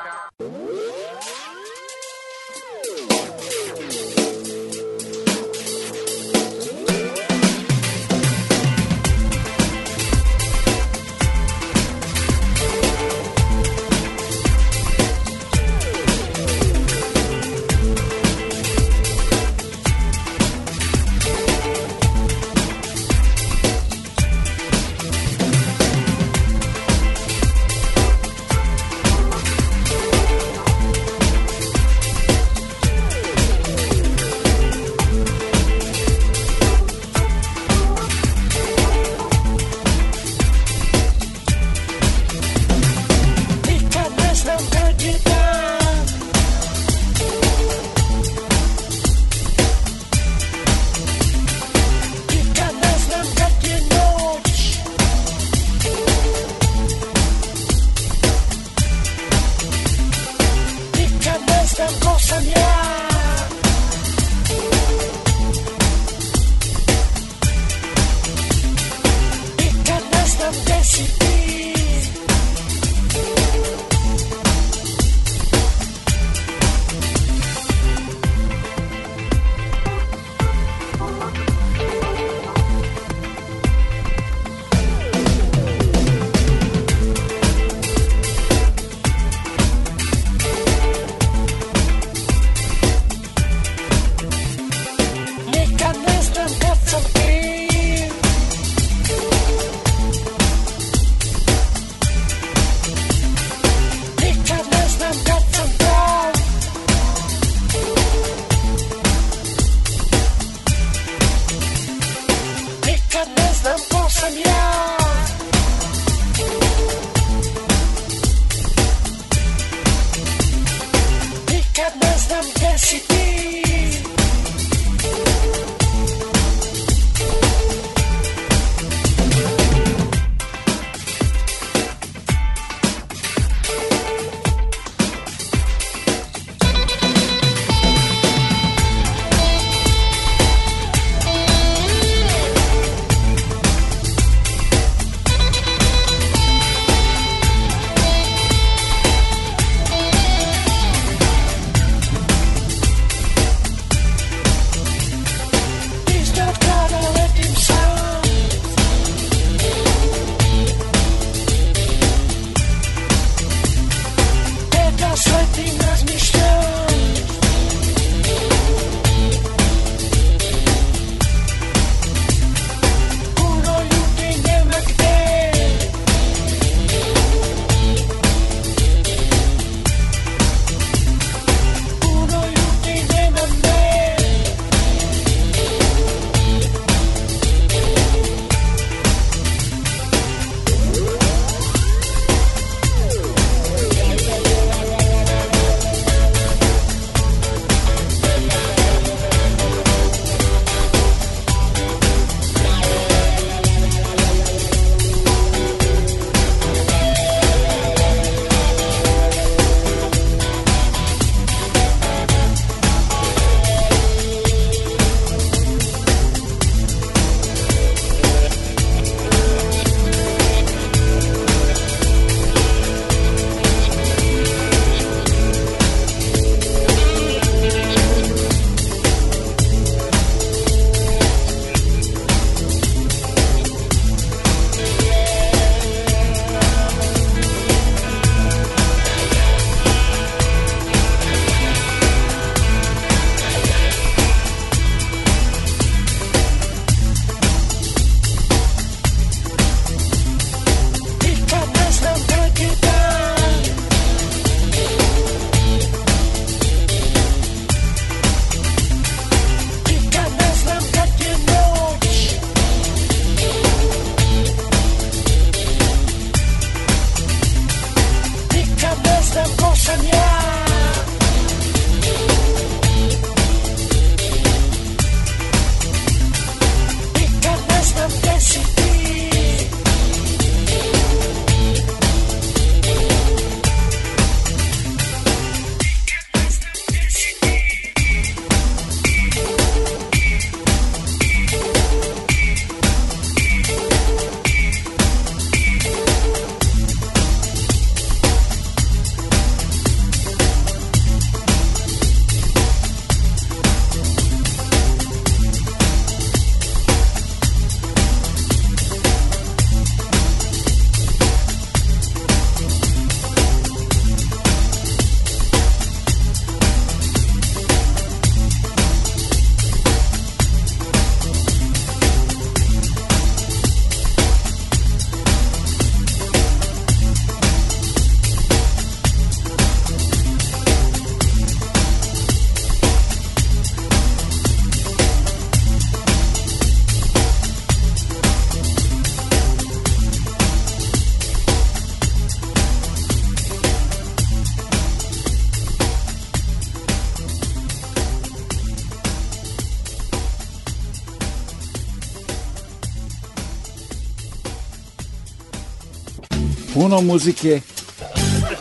Puno muzike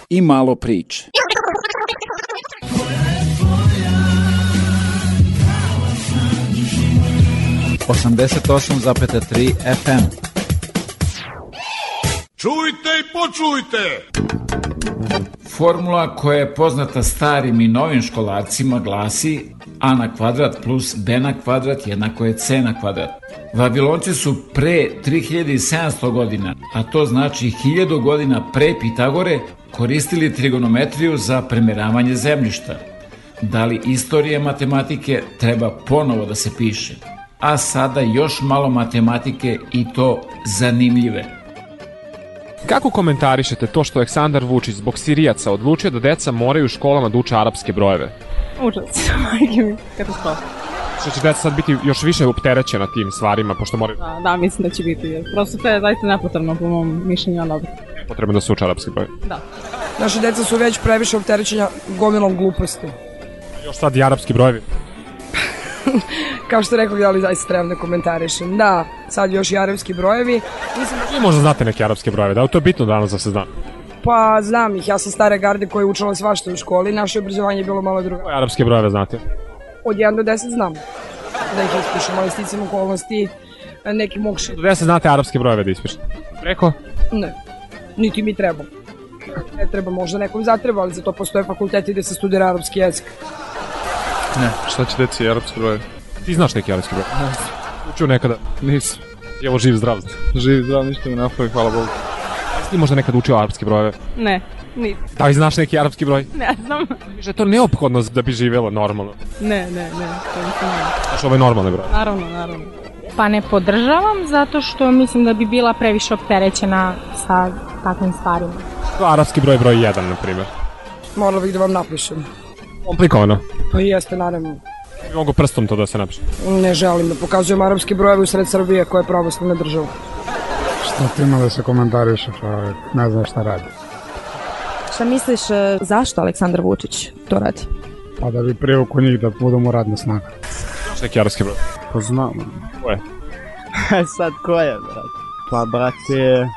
i malo priče. Osamdeset osam FM. Čujte i počujte! Formula koja je poznata starim i novim školarcima glasi a na kvadrat plus b na kvadrat jednako je c na kvadrat. Vavilonci su pre 3700 godina, a to znači 1000 godina pre Pitagore, koristili trigonometriju za premeravanje zemljišta. Da li istorija matematike treba ponovo da se piše? A sada još malo matematike i to zanimljive. Kako komentarišete to što Aleksandar Vučić zbog Sirijaca odlučio da deca moraju u školama da uče arapske brojeve? Užas, majke mi, katastrofa. Što će deca sad biti još više upterećena tim stvarima, pošto moraju... Da, da, mislim da će biti. Jer prosto to je zaista nepotrebno po mom mišljenju, ali dobro. Potrebno da se uče arapski broj. Da. Naše deca su već previše opterećenja gomilom gluposti. Još sad i arapski brojevi. Kao što rekao, ja li zaista trebam da komentarišem. Da, sad još i arapski brojevi. Mislim da... Vi možda znate neke arapske brojeve, da? To je bitno danas da se zna. Pa znam ih, ja sam stare garde koja je učila svašta u školi, naše obrazovanje je bilo malo drugo. Koje arapske brojeve znate? Od 1 do 10 znam. Da ih ispišem, ali sticam okolnosti neki mokši. Do 10 znate arapske brojeve da ispišete? Preko? Ne, niti mi treba. Ne treba, možda nekom zatreba, ali za to postoje fakulteti gde se studira arapski jezik. Ne, šta će deci arapski broj? Ti znaš neki arapski broj? Ne. Učio nekada? Nisam. Evo, živ zdrav. Živ zdrav, ništa mi napravi, hvala Bogu. Jesi ti možda nekad učio arapske brojeve? Ne, nisam. Da li znaš neki arapski broj? Ne znam. Miže, je to neophodno da bi živjela normalno. Ne, ne, ne, to nisam ne. Znaš ove normalne broje? Naravno, naravno. Pa ne podržavam zato što mislim da bi bila previše opterećena sa takvim stvarima. To arapski broj broj 1, na primjer. Morala bih da vam napišem. Komplikovano. Pa jeste, naravno. Mogu prstom to da se napiše. Ne želim da pokazujem arapske brojeve u sred Srbije koja je pravoslavna država. Šta ti ima da se komentariše, čovjek? Ne znam šta radi. Šta misliš, e, zašto Aleksandar Vučić to radi? Pa da bi privuku njih da budemo radna snaga. Znaš neki arapski broj? Pa znam. Ko je? Sad ko je, brat? Pa, brate...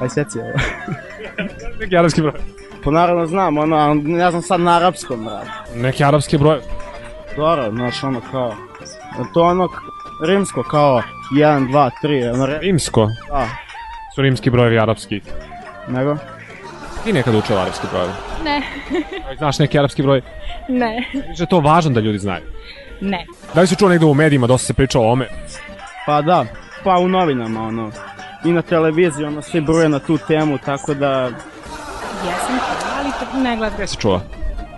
Aj, seci ovo. neki arapski broj? Pa naravno znam, ono, ne znam sad na arapskom, brat. Neki arapski broj? Dobro, znaš, ono kao... To ono rimsko kao 1, 2, 3. Ono, re... Rimsko? Da. Su rimski brojevi arapski? Nego? Ti nekad učila arapski broj? Ne. Znaš neki arapski broj? Ne. Mislim je to važno da ljudi znaju. Ne. Da li si čuo negde u medijima, dosta se pričalo o ome? Pa da, pa u novinama, ono. I na televiziji, ono, svi bruje na tu temu, tako da... Jesam čula, ali to ne gledam. Gde si čula?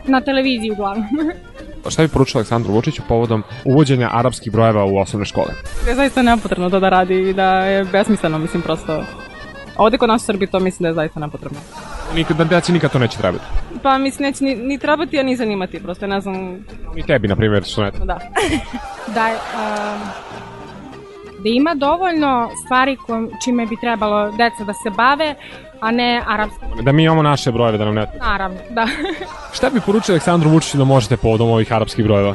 Na televiziji uglavnom. Šta bi poručila Aleksandru Vučiću povodom uvođenja arapskih brojeva u osnovne škole? Je zaista nepotrebno to da radi i da je besmisleno, mislim, prosto... Ovde kod nas u Srbiji to mislim da je zaista nepotrebno. Nikad, da deci nikad to neće trebati. Pa mislim, neće ni, ni trebati, a ni zanimati, prosto ne znam... I tebi, na primjer, što ne Da. da, um, da ima dovoljno stvari kojim, čime bi trebalo deca da se bave, a ne arapsko. Da mi imamo naše brojeve, da nam ne... Naravno, da. Šta bi poručili Aleksandru Vučiću da možete povodom ovih arapskih brojeva?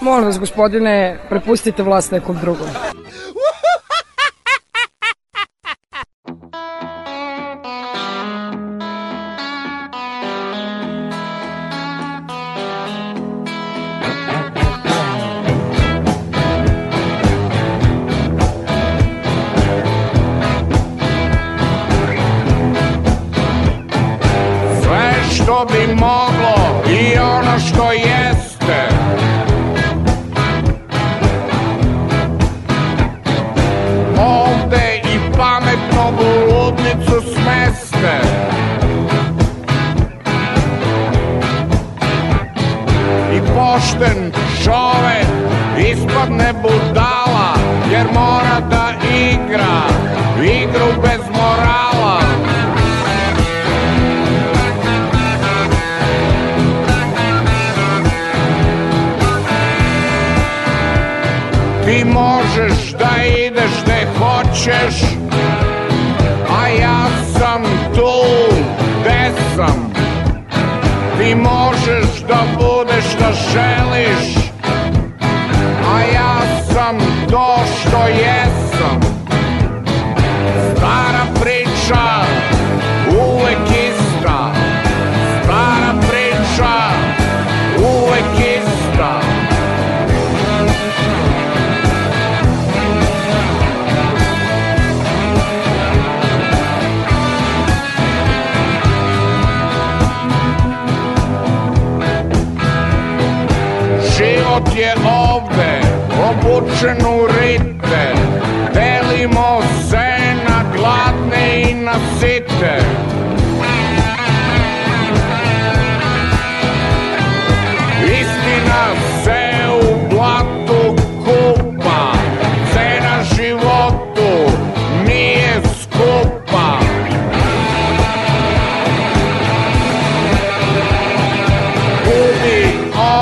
Molim vas, gospodine, prepustite vlast nekom drugom. Bi moglo i ono što jeste. Ovde i pametno ludnicu smeste. I pošten čovek ispadne budala Jer mora da igra hoćeš A ja sam tu gde sam? Ti možeš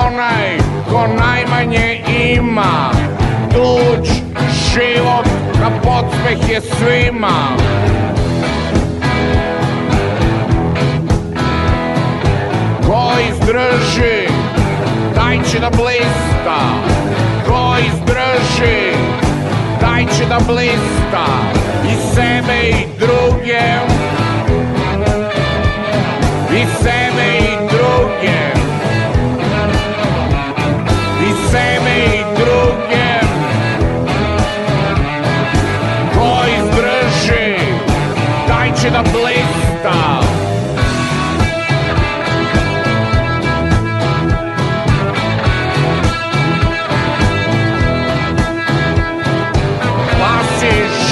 onaj ko najmanje ima. Tuđ život na podsmeh je svima. Ko izdrži, taj će da blista. Ko izdrži, taj će da blista. I sebe i druge. I sebe i druge sebe i druge. Ko izdrži, taj će da blista.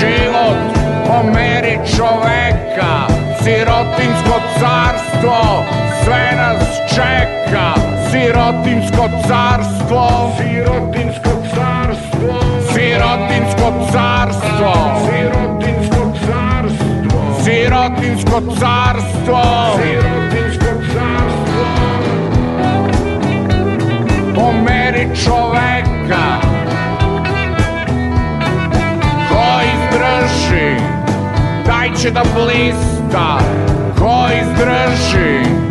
Život po meri čoveka. Sirotinsko carstvo sve nas čeka Sirotinsko carstvo. Sirotinsko carstvo. Sirotinsko carstvo. Sirotinsko carstvo. Sirotinsko carstvo. Sirotinsko carstvo. Po meri čoveka. Ko izdrži, taj će da blista. Ko izdrži,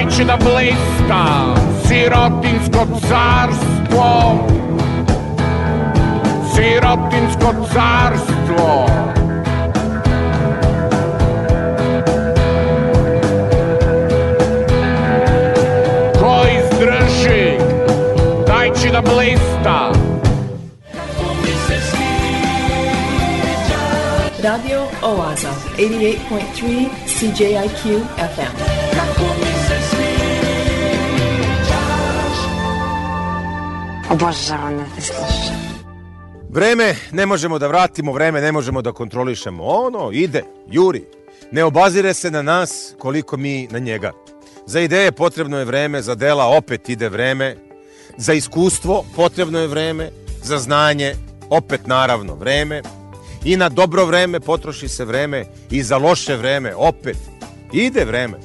taj će da blista Sirotinsko carstvo Sirotinsko carstvo Ko izdrži, taj će da blista Radio Oaza, 88.3 CJIQ Obožavam da te slušam. Vreme ne možemo da vratimo, vreme ne možemo da kontrolišemo. Ono ide, juri. Ne obazire se na nas koliko mi na njega. Za ideje potrebno je vreme, za dela opet ide vreme, za iskustvo potrebno je vreme, za znanje opet naravno vreme i na dobro vreme potroši se vreme i za loše vreme opet ide vreme.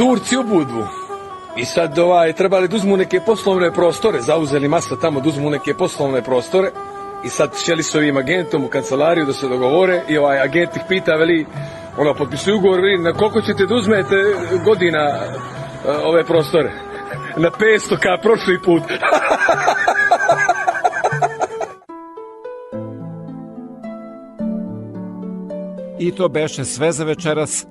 Turci u Budvu. I sad ovaj, trebali da uzmu neke poslovne prostore, zauzeli masa tamo da uzmu neke poslovne prostore i sad šeli s ovim agentom u kancelariju da se dogovore i ovaj agent ih pita, veli, ono, potpisuju ugovor, veli, na koliko ćete da uzmete godina e, ove prostore? Na 500 ka prošli put. I to beše sve za večeras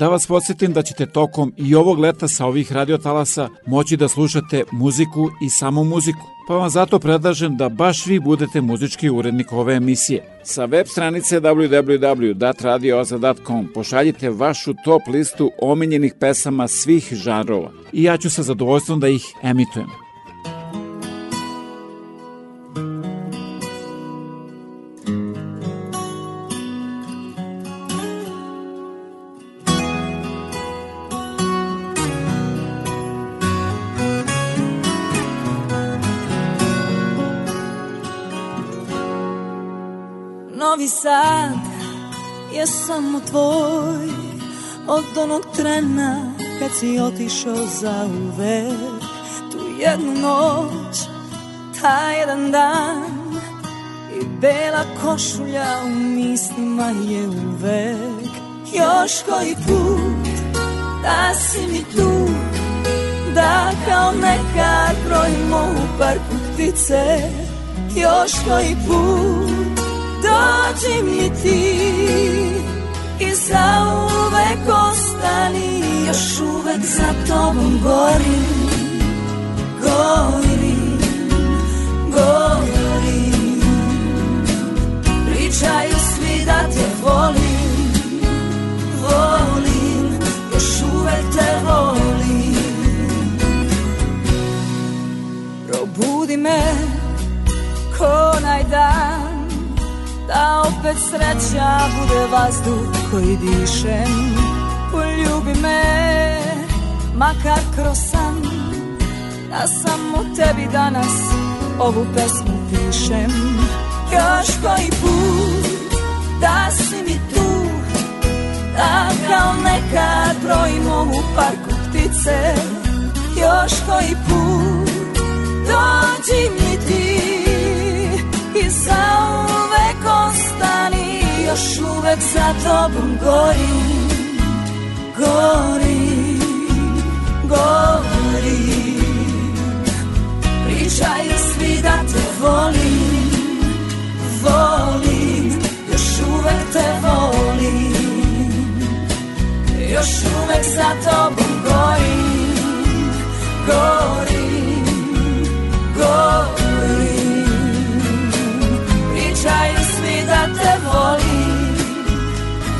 Da vas podsjetim da ćete tokom i ovog leta sa ovih radiotalasa moći da slušate muziku i samo muziku. Pa vam zato predlažem da baš vi budete muzički urednik ove emisije. Sa web stranice www.radioaza.com pošaljite vašu top listu omiljenih pesama svih žanrova i ja ću sa zadovoljstvom da ih emitujem. Trena kad si otišao za uvek Tu jednu noć, taj jedan dan I bela košulja u mislima je uvek. Još koji put da si mi tu Da kao nekad brojimo u parku ptice Još koji put dođi mi ti i zauvek ostani još uvek za tobom gorim. Gorim gorim. Pričaju svi da te volim volim još uvek te volim. Probudi me ko onaj dan da opet sreća bude vazduh koji dišem Poljubi me, makar kroz san Da samo tebi danas ovu pesmu pišem. Još koji put da si mi tu Da kao nekad brojimo u parku ptice. Još koji put dođi mi ti i zauvek ostani još uvek za tobom gorim gorim gorim pričaju svi da te volim volim još uvek te volim. Još uvek za tobom gorim gorim gorim. Da te volim,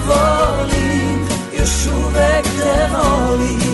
volim, još uvek te volim.